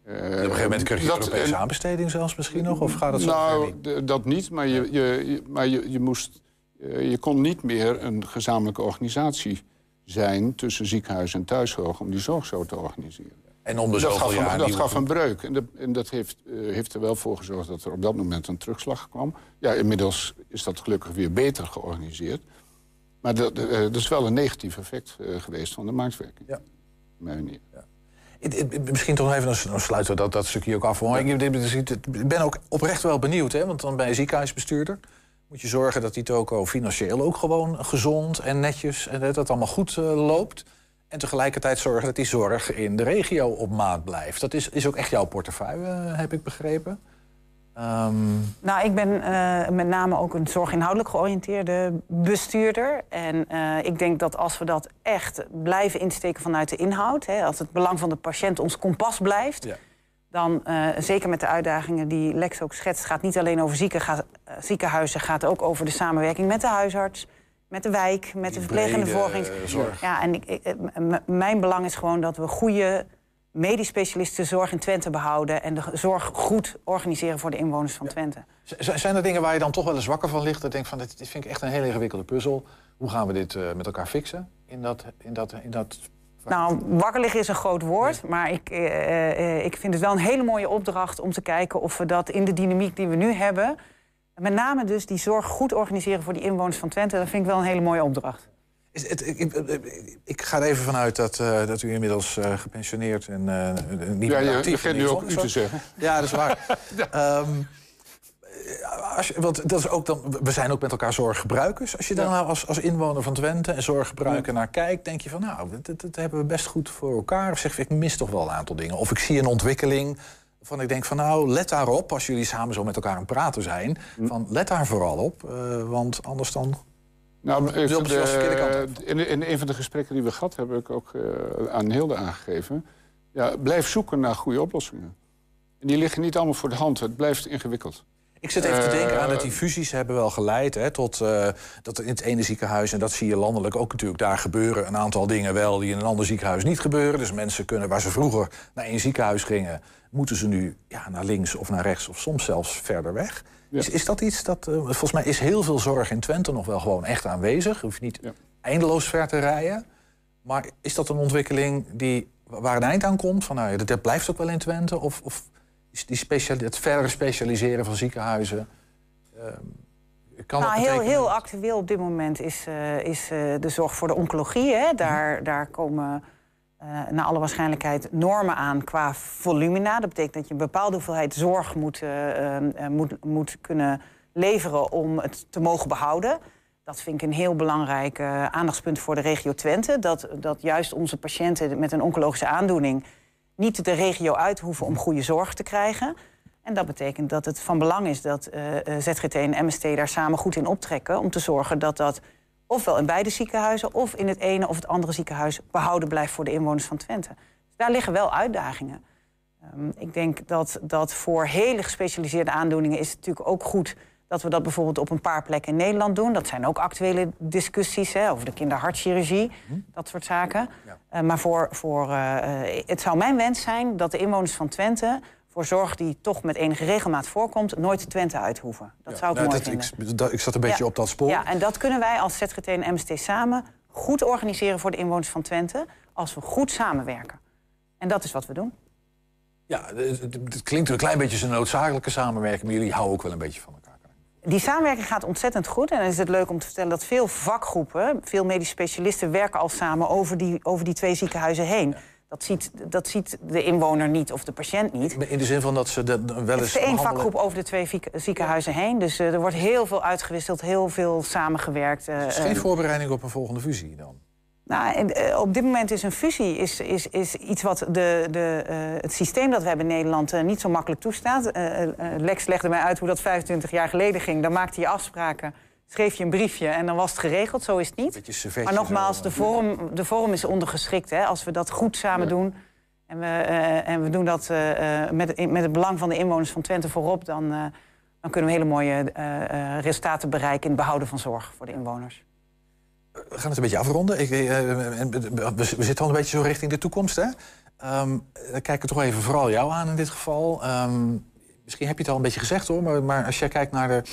Eh, op een gegeven moment krijg je dat- Europese aanbesteding zelfs misschien nog? Of gaat het zo nou, niet? dat niet, maar, je, je, maar je, je, moest, eh, je kon niet meer een gezamenlijke organisatie zijn... tussen ziekenhuis en thuiszorg om die zorg zo te organiseren. En om de dat zoveel gaf, een- dat gaf een breuk. En, de- en dat heeft, eh, heeft er wel voor gezorgd dat er op dat moment een terugslag kwam. Ja, inmiddels is dat gelukkig weer beter georganiseerd. Maar dat, dat is wel een negatief effect geweest van de marktwerking. Ja. Op mijn manier. Ik- Misschien toch even, dan sluiten we dat, dat stukje ook af. hoor. Ik, ben ook oprecht wel benieuwd, hè, want dan bij een ziekenhuisbestuurder moet je zorgen dat die toko financieel ook gewoon gezond en netjes en dat het allemaal goed eh, loopt. En tegelijkertijd zorgen dat die zorg in de regio op maat blijft. Dat is, is ook echt jouw portefeuille, eh, heb ik begrepen. Ehm, Nou, ik ben eh, met name ook een zorginhoudelijk georiënteerde bestuurder. En eh, ik denk dat als we dat echt blijven insteken vanuit de inhoud... Hè, als het belang van de patiënt ons kompas blijft... dan, eh, zeker met de uitdagingen die Lex ook schetst... gaat niet alleen over zieken, gaat, ziekenhuizen... gaat ook over de samenwerking met de huisarts... met de wijk, met de verplegende zorg. Ja, en ik, mijn belang is gewoon dat we goede medisch specialisten zorg in Twente behouden... en de zorg goed organiseren voor de inwoners van Twente. Zijn er dingen waar je dan toch wel eens wakker van ligt? Dat je denkt van, dit, dit vind ik echt een hele ingewikkelde puzzel. Hoe gaan we dit eh, met elkaar fixen? In dat, in dat, in dat... Nou, wakker liggen is een groot woord, maar ik, eh, eh, ik vind het wel een hele mooie opdracht om te kijken of we dat in de dynamiek die we nu hebben, met name dus die zorg goed organiseren voor die inwoners van Twente, dat vind ik wel een hele mooie opdracht. Het, ik, ik, ik ga er even vanuit dat, eh, dat u inmiddels eh, gepensioneerd en eh, niet Ja, meer je actief begint in nu ook u te bent. zeggen. Ja, dat is waar. [laughs] Ehm, eh, als je, want dat is ook dan, we zijn ook met elkaar zorggebruikers. Als je daar nou als, als inwoner van Twente en zorggebruiker naar kijkt... denk je van, nou, dat, dat hebben we best goed voor elkaar. Of zeg je, ik mis toch wel een aantal dingen. Of ik zie een ontwikkeling van ik denk van, nou, let daarop... als jullie samen zo met elkaar aan het praten zijn... van let daar vooral op, want anders dan... Nou, de de, in, in een van de gesprekken die we gehad hebben... heb ik ook eh, aan Hilde aangegeven... Ja, blijf zoeken naar goede oplossingen. En die liggen niet allemaal voor de hand. Het blijft ingewikkeld. Ik zit even te denken aan dat die Eh, fusies hebben wel geleid hè, tot eh, dat in het ene ziekenhuis, en dat zie je landelijk ook natuurlijk, daar gebeuren een aantal dingen wel die in een ander ziekenhuis niet gebeuren. Dus mensen kunnen, waar ze vroeger naar één ziekenhuis gingen, moeten ze nu ja, naar links of naar rechts of soms zelfs verder weg. Is, is dat iets dat, eh, volgens mij is heel veel zorg in Twente nog wel gewoon echt aanwezig. Hoef je niet eindeloos ver te rijden. Maar is dat een ontwikkeling die, waar een eind aan komt? Van, nou, ja, dat, dat blijft ook wel in Twente? Of, of is die het verdere specialiseren van ziekenhuizen... ehm, kan nou, heel, heel actueel op dit moment is, eh, is eh, de zorg voor de oncologie. Hè. Daar, daar komen eh naar alle waarschijnlijkheid normen aan qua volumina. Dat betekent dat je een bepaalde hoeveelheid zorg moet, eh, eh, moet, moet kunnen leveren om het te mogen behouden. Dat vind ik een heel belangrijk aandachtspunt voor de regio Twente. Dat, dat juist onze patiënten met een oncologische aandoening niet de regio uit hoeven om goede zorg te krijgen. En dat betekent dat het van belang is dat ZGT en MST daar samen goed in optrekken. Om te zorgen dat dat ofwel in beide ziekenhuizen of in het ene of het andere ziekenhuis behouden blijft voor de inwoners van Twente. Dus daar liggen wel uitdagingen. Ehm, ik denk dat, dat voor hele gespecialiseerde aandoeningen is het natuurlijk ook goed dat we dat bijvoorbeeld op een paar plekken in Nederland doen. Dat zijn ook actuele discussies hè, over de kinderhartchirurgie, dat soort zaken. Eh, maar voor, voor, eh, eh, het zou mijn wens zijn dat de inwoners van Twente voor zorg die toch met enige regelmaat voorkomt, nooit Twente uit hoeven. Dat zou ik Nou, mooi dat- vinden. ik, dat- ik zat een beetje Ja. op dat spoor. Ja, en dat kunnen wij als ZGT en MST samen goed organiseren voor de inwoners van Twente. Als we goed samenwerken. En dat is wat we doen. Ja, het, klinkt een klein beetje een noodzakelijke samenwerking... maar jullie houden ook wel een beetje van elkaar. Die samenwerking gaat ontzettend goed. En dan is het leuk om te vertellen dat veel vakgroepen, veel medisch specialisten werken al samen over die, over die twee ziekenhuizen heen. Dat, ziet, dat ziet de inwoner niet of de patiënt niet. In de zin van dat ze de, wel Het eens is één behandelen- vakgroep over de twee ziekenhuizen heen. Dus eh, er wordt heel veel uitgewisseld, heel veel samengewerkt. Het is eh, geen voorbereiding op een volgende fusie dan? Nou, op dit moment is een fusie is, is, is iets wat de, de, het systeem dat we hebben in Nederland niet zo makkelijk toestaat. Lex legde mij uit hoe dat 25 jaar geleden ging. Dan maakte je afspraken, schreef je een briefje en dan was het geregeld. Zo is het niet. Maar nogmaals, de vorm, de vorm is ondergeschikt. Hè? Als we dat goed samen doen en we, eh, en we doen dat eh, eh, met, met het belang van de inwoners van Twente voorop... dan, dan kunnen we hele mooie resultaten bereiken in het behouden van zorg voor de inwoners. We gaan het een beetje afronden. Ik, we, zitten al een beetje zo richting de toekomst. Hè? Ehm, dan kijk ik toch even vooral jou aan in dit geval. Ehm, misschien heb je het al een beetje gezegd hoor, maar, maar als jij kijkt naar de,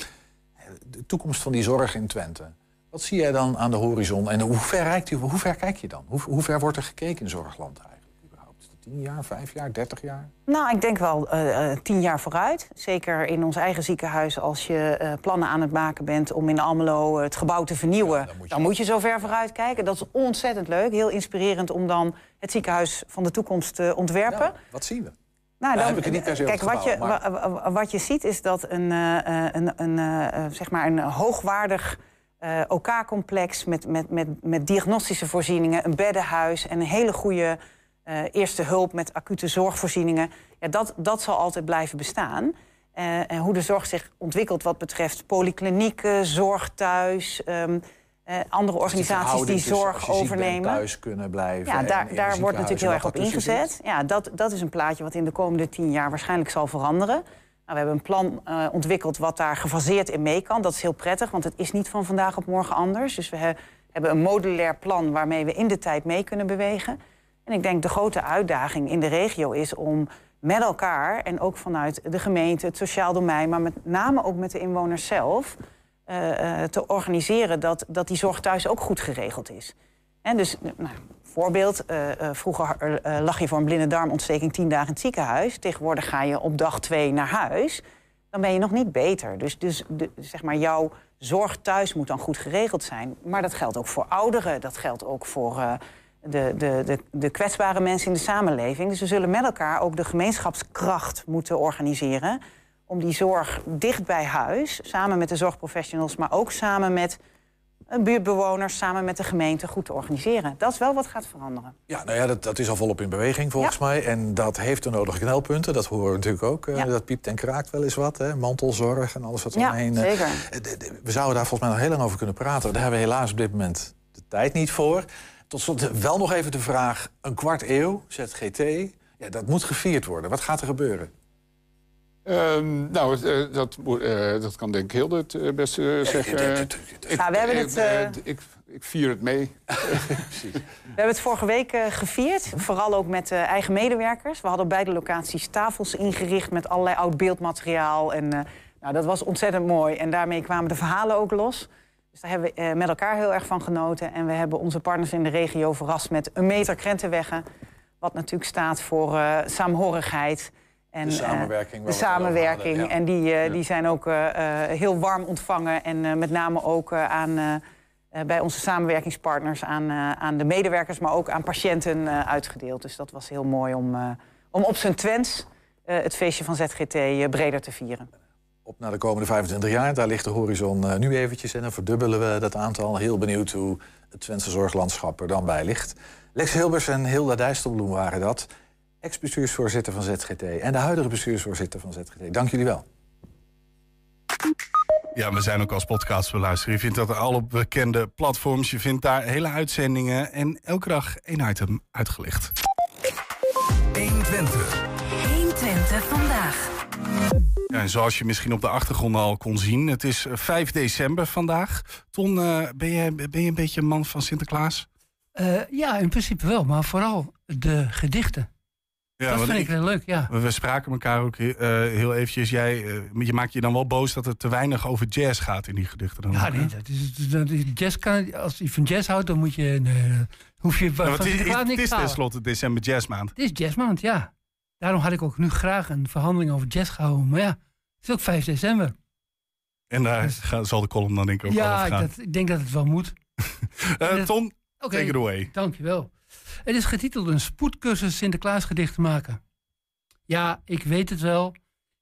de toekomst van die zorg in Twente. Wat zie jij dan aan de horizon en hoe ver, reikt die, hoe ver kijk je dan? Hoe, hoe ver wordt er gekeken in zorgland eigenlijk? überhaupt? 10 jaar, 5 jaar, 30 jaar? Nou, ik denk wel eh, eh, tien jaar vooruit. Zeker in ons eigen ziekenhuis, als je eh, plannen aan het maken bent om in Almelo het gebouw te vernieuwen, dan, moet je... zo ver vooruit kijken. Dat is ontzettend leuk, heel inspirerend om dan het ziekenhuis van de toekomst te ontwerpen. Wat zien we? Nou, Dan heb ik het niet per se over kijk, wat je, maar- wat je ziet is dat een, eh, eh, een, een, eh, zeg maar een hoogwaardig eh, OK-complex met, met, met, met diagnostische voorzieningen, een beddenhuis en een hele goede eerste hulp met acute zorgvoorzieningen. Ja, dat, dat zal altijd blijven bestaan. En hoe de zorg zich ontwikkelt wat betreft polyklinieken, zorg thuis, ehm, eh, andere organisaties die zorg bent, overnemen. thuis kunnen blijven. Ja, daar, daar wordt natuurlijk heel erg op ingezet. Ja, dat, dat is een plaatje wat in de komende tien jaar waarschijnlijk zal veranderen. Nou, we hebben een plan eh, ontwikkeld wat daar gefaseerd in mee kan. Dat is heel prettig, want het is niet van vandaag op morgen anders. Dus we he- hebben een modulair plan waarmee we in de tijd mee kunnen bewegen. En ik denk de grote uitdaging in de regio is om met elkaar... en ook vanuit de gemeente, het sociaal domein... maar met name ook met de inwoners zelf... eh, eh, te organiseren dat, dat die zorg thuis ook goed geregeld is. En dus, nou, voorbeeld, eh, vroeger lag je voor een blinde darmontsteking tien dagen in het ziekenhuis. Tegenwoordig ga je op dag twee naar huis. Dan ben je nog niet beter. Dus, dus zeg maar, jouw zorg thuis moet dan goed geregeld zijn. Maar dat geldt ook voor ouderen. Dat geldt ook voor de, de, de, de kwetsbare mensen in de samenleving. Dus we zullen met elkaar ook de gemeenschapskracht moeten organiseren. Om die zorg dicht bij huis, samen met de zorgprofessionals, maar ook samen met eh, buurtbewoners, samen met de gemeente goed te organiseren. Dat is wel wat gaat veranderen. Ja, nou ja, dat, dat is al volop in beweging volgens mij. En dat heeft de nodige knelpunten. Dat horen we natuurlijk ook. eh, Ja. Dat piept en kraakt wel eens wat. Hè? Mantelzorg en alles wat er Ja, omheen. eh, zeker. We zouden daar volgens mij nog heel lang over kunnen praten. Daar hebben we helaas op dit moment de tijd niet voor. Tot slot wel nog even de vraag. Een kwart eeuw, ZGT. Ja, dat moet gevierd worden. Wat gaat er gebeuren? Ehm, nou, eh, dat, eh, dat kan denk ik heel het eh, beste zeggen. Ik- Nou, we hebben het, ik, ik vier het mee. [laughs] [laughs] We hebben het vorige week gevierd, vooral ook met eh, eigen medewerkers. We hadden op beide locaties tafels ingericht met allerlei oud beeldmateriaal. En, eh, nou, dat was ontzettend mooi. En daarmee kwamen de verhalen ook los. Dus daar hebben we met elkaar heel erg van genoten. En we hebben onze partners in de regio verrast met een meter krentenweggen. Wat natuurlijk staat voor eh, saamhorigheid. En, De eh, samenwerking de hadden, ja. En die, eh, die zijn ook eh, heel warm ontvangen. En met name ook aan, bij onze samenwerkingspartners aan, aan de medewerkers, maar ook aan patiënten uitgedeeld. Dus dat was heel mooi om, om op zijn Twents het feestje van ZGT breder te vieren. Op naar de komende 25 jaar. Daar ligt de horizon nu eventjes. En dan verdubbelen we dat aantal. Heel benieuwd hoe het Twentse zorglandschap er dan bij ligt. Lex Hilbers en Hilda Dijsselbloem waren dat. Ex-bestuursvoorzitter van ZGT. En de huidige bestuursvoorzitter van ZGT. Dank jullie wel. Ja, we zijn ook als podcast beluisteren. Je vindt dat op alle bekende platforms. Je vindt daar hele uitzendingen en elke dag één item uitgelicht. 120. 120 vandaag. Ja, en zoals je misschien op de achtergrond al kon zien, het is eh, 5 december vandaag. Ton, eh, ben, je, ben je een beetje een man van Sinterklaas? Eh, ja, in principe wel, maar vooral de gedichten. Ja, dat vind ik heel leuk, ja. We spraken elkaar ook eh, heel eventjes. Jij, eh, je maakt je dan wel boos dat er te weinig over jazz gaat in die gedichten. Dan Ja, ook, nee, dat is, dat is- jazz kan, als je van jazz houdt, dan moet je, nee, dan hoef je Ja, het is, het niks is tenslotte december jazzmaand. Het is jazzmaand, ja. Daarom had ik ook nu graag een verhandeling over jazz gehouden. Maar ja, het is ook 5 december. En daar ga- zal de column dan denk ik ook ja, over ik, gaan. dat, ik denk dat het wel moet. [laughs] Eh, Ton, Oké, take it away. Dankjewel. Het is getiteld een spoedcursus Sinterklaasgedichten maken. Ja, ik weet het wel.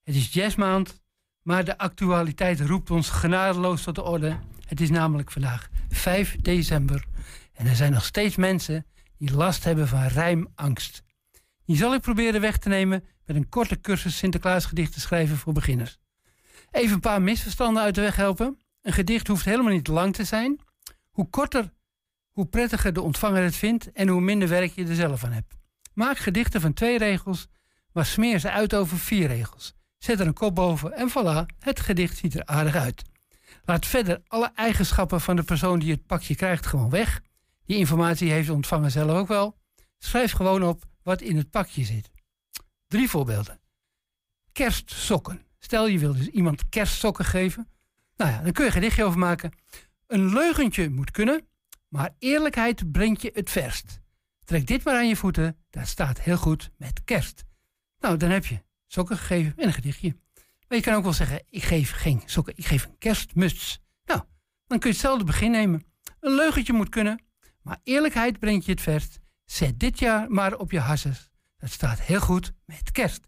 Het is jazzmaand. Maar de actualiteit roept ons genadeloos tot de orde. Het is namelijk vandaag 5 december. En er zijn nog steeds mensen die last hebben van rijmangst. Die zal ik proberen weg te nemen met een korte cursus Sinterklaasgedichten schrijven voor beginners. Even een paar misverstanden uit de weg helpen. Een gedicht hoeft helemaal niet lang te zijn. Hoe korter, hoe prettiger de ontvanger het vindt en hoe minder werk je er zelf aan hebt. Maak gedichten van twee regels, maar smeer ze uit over vier regels. Zet er een kop boven en voilà, het gedicht ziet er aardig uit. Laat verder alle eigenschappen van de persoon die het pakje krijgt gewoon weg. Die informatie heeft de ontvanger zelf ook wel. Schrijf gewoon op wat in het pakje zit. Drie voorbeelden. Kerstsokken. Stel je wil dus iemand kerstsokken geven. Nou ja, dan kun je een gedichtje over maken. Een leugentje moet kunnen, maar eerlijkheid brengt je het verst. Trek dit maar aan je voeten, dat staat heel goed met kerst. Nou, dan heb je sokken gegeven en een gedichtje. Maar je kan ook wel zeggen, ik geef geen sokken, ik geef een kerstmuts. Nou, dan kun je hetzelfde begin nemen. Een leugentje moet kunnen, maar eerlijkheid brengt je het verst. Zet dit jaar maar op je hasses. Dat staat heel goed met kerst.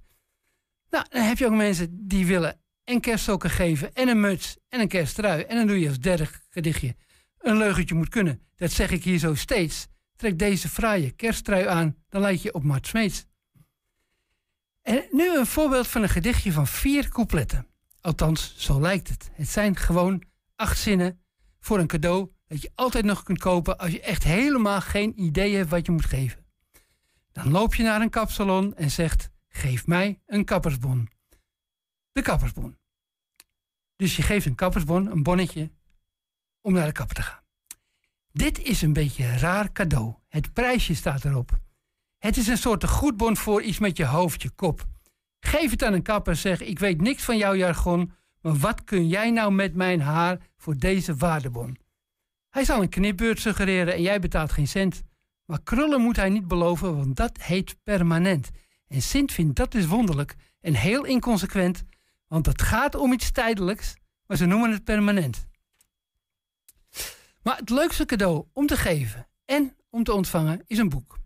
Nou, dan heb je ook mensen die willen en kerstsokken geven en een muts en een kersttrui. En dan doe je als derde gedichtje. Een leugentje moet kunnen. Dat zeg ik hier zo steeds. Trek deze fraaie kersttrui aan, dan lijkt je op Mart Smeets. En nu een voorbeeld van een gedichtje van vier coupletten. Althans, zo lijkt het. Het zijn gewoon acht zinnen voor een cadeau dat je altijd nog kunt kopen als je echt helemaal geen idee hebt wat je moet geven. Dan loop je naar een kapsalon en zegt: Geef mij een kappersbon. De kappersbon. Dus je geeft een kappersbon, een bonnetje, om naar de kapper te gaan. Dit is een beetje raar cadeau. Het prijsje staat erop. Het is een soort goedbon voor iets met je hoofd, je kop. Geef het aan een kapper, zeg ik weet niks van jouw jargon, maar wat kun jij nou met mijn haar voor deze waardebon? Hij zal een knipbeurt suggereren en jij betaalt geen cent. Maar krullen moet hij niet beloven, want dat heet permanent. En Sint vindt dat dus wonderlijk en heel inconsequent, want het gaat om iets tijdelijks, maar ze noemen het permanent. Maar het leukste cadeau om te geven en om te ontvangen is een boek.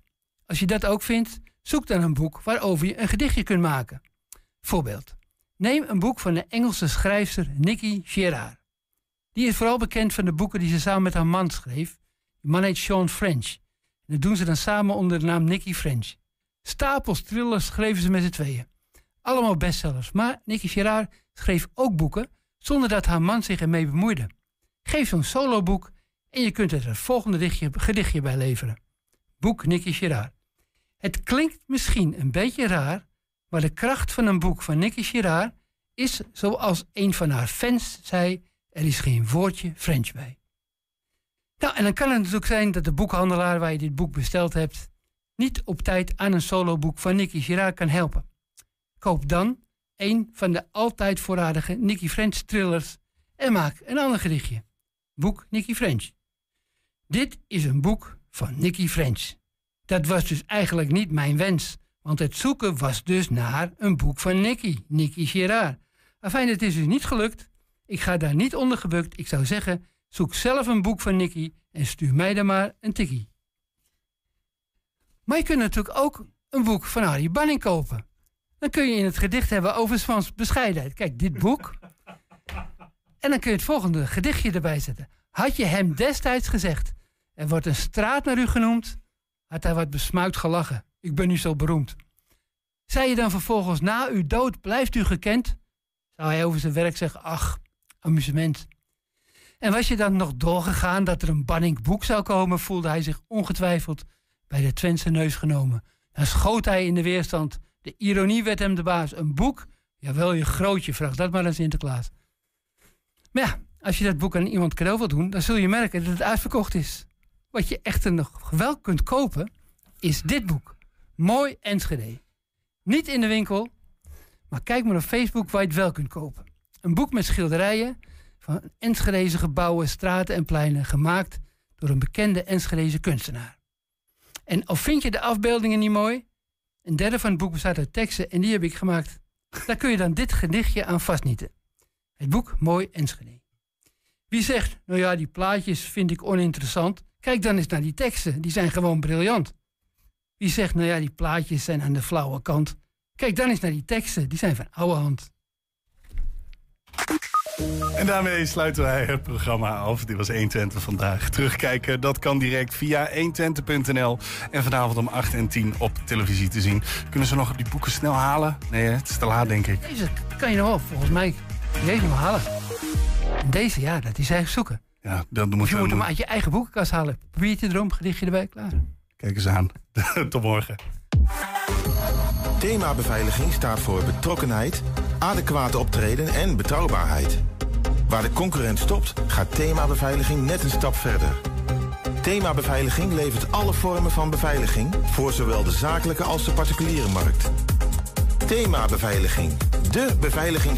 Als je dat ook vindt, zoek dan een boek waarover je een gedichtje kunt maken. Voorbeeld. Neem een boek van de Engelse schrijfster Nikki Gerard. Die is vooral bekend van de boeken die ze samen met haar man schreef. Die man heet Sean French. En dat doen ze dan samen onder de naam Nicky French. Stapels thrillers schreven ze met z'n tweeën. Allemaal bestsellers. Maar Nicky Gerard schreef ook boeken zonder dat haar man zich ermee bemoeide. Geef zo'n soloboek en je kunt er het volgende gedichtje, gedichtje bij leveren. Boek Nicky Gerard. Het klinkt misschien een beetje raar, maar de kracht van een boek van Nicky Gerard is, zoals een van haar fans zei, er is geen woordje French bij. Nou, en dan kan het natuurlijk zijn dat de boekhandelaar waar je dit boek besteld hebt, niet op tijd aan een soloboek van Nicky Gerard kan helpen. Koop dan een van de altijd voorradige Nicky French thrillers en maak een ander gedichtje. Boek Nicky French. Dit is een boek van Nicky French. Dat was dus eigenlijk niet mijn wens, want het zoeken was dus naar een boek van Nicky, Nicky Gerard. Enfin, het is dus niet gelukt. Ik ga daar niet onder gebukt. Ik zou zeggen, zoek zelf een boek van Nicky en stuur mij dan maar een tikkie. Maar je kunt natuurlijk ook een boek van Harry Banning kopen. Dan kun je in het gedicht hebben over Swans bescheidenheid. Kijk, dit boek. En dan kun je het volgende gedichtje erbij zetten. Had je hem destijds gezegd, er wordt een straat naar u genoemd, had hij wat besmuit gelachen. Ik ben nu zo beroemd. Zei je dan vervolgens, na uw dood blijft u gekend? Zou hij over zijn werk zeggen, ach, amusement. En was je dan nog doorgegaan dat er een banning boek zou komen, voelde hij zich ongetwijfeld bij de Twentse neus genomen. Dan schoot hij in de weerstand. De ironie werd hem de baas. Een boek? Jawel, je grootje, vraag dat maar aan Sinterklaas. Maar ja, als je dat boek aan iemand cadeau wilt doen, dan zul je merken dat het uitverkocht is. Wat je echter nog wel kunt kopen, is dit boek. Mooi Enschede. Niet in de winkel, maar kijk maar op Facebook waar je het wel kunt kopen. Een boek met schilderijen van Enschedeze gebouwen, straten en pleinen, gemaakt door een bekende Enschedeze kunstenaar. En al vind je de afbeeldingen niet mooi, een derde van het boek bestaat uit teksten en die heb ik gemaakt. Daar kun je dan dit gedichtje aan vastnieten. Het boek Mooi Enschede. Wie zegt, nou ja, die plaatjes vind ik oninteressant, kijk dan eens naar die teksten, die zijn gewoon briljant. Wie zegt, nou ja, die plaatjes zijn aan de flauwe kant, kijk dan eens naar die teksten, die zijn van oude hand. En daarmee sluiten wij het programma af. Dit was 120 vandaag. Terugkijken, dat kan direct via 120.nl. En vanavond om 8 en 10 op televisie te zien. Kunnen ze nog die boeken snel halen? Nee, het is te laat, denk ik. Deze kan je nog wel, volgens mij. Deze nog halen. En deze, ja, dat is eigenlijk zoeken. Ja, Of moet je moet hem uit je eigen boekenkast halen. Papiertje erom, gedichtje erbij, klaar. Kijk eens aan. [laughs] Tot morgen. Thema beveiliging staat voor betrokkenheid, adequate optreden en betrouwbaarheid. Waar de concurrent stopt, gaat thema beveiliging net een stap verder. Thema beveiliging levert alle vormen van beveiliging voor zowel de zakelijke als de particuliere markt. Thema beveiliging, de beveiliging.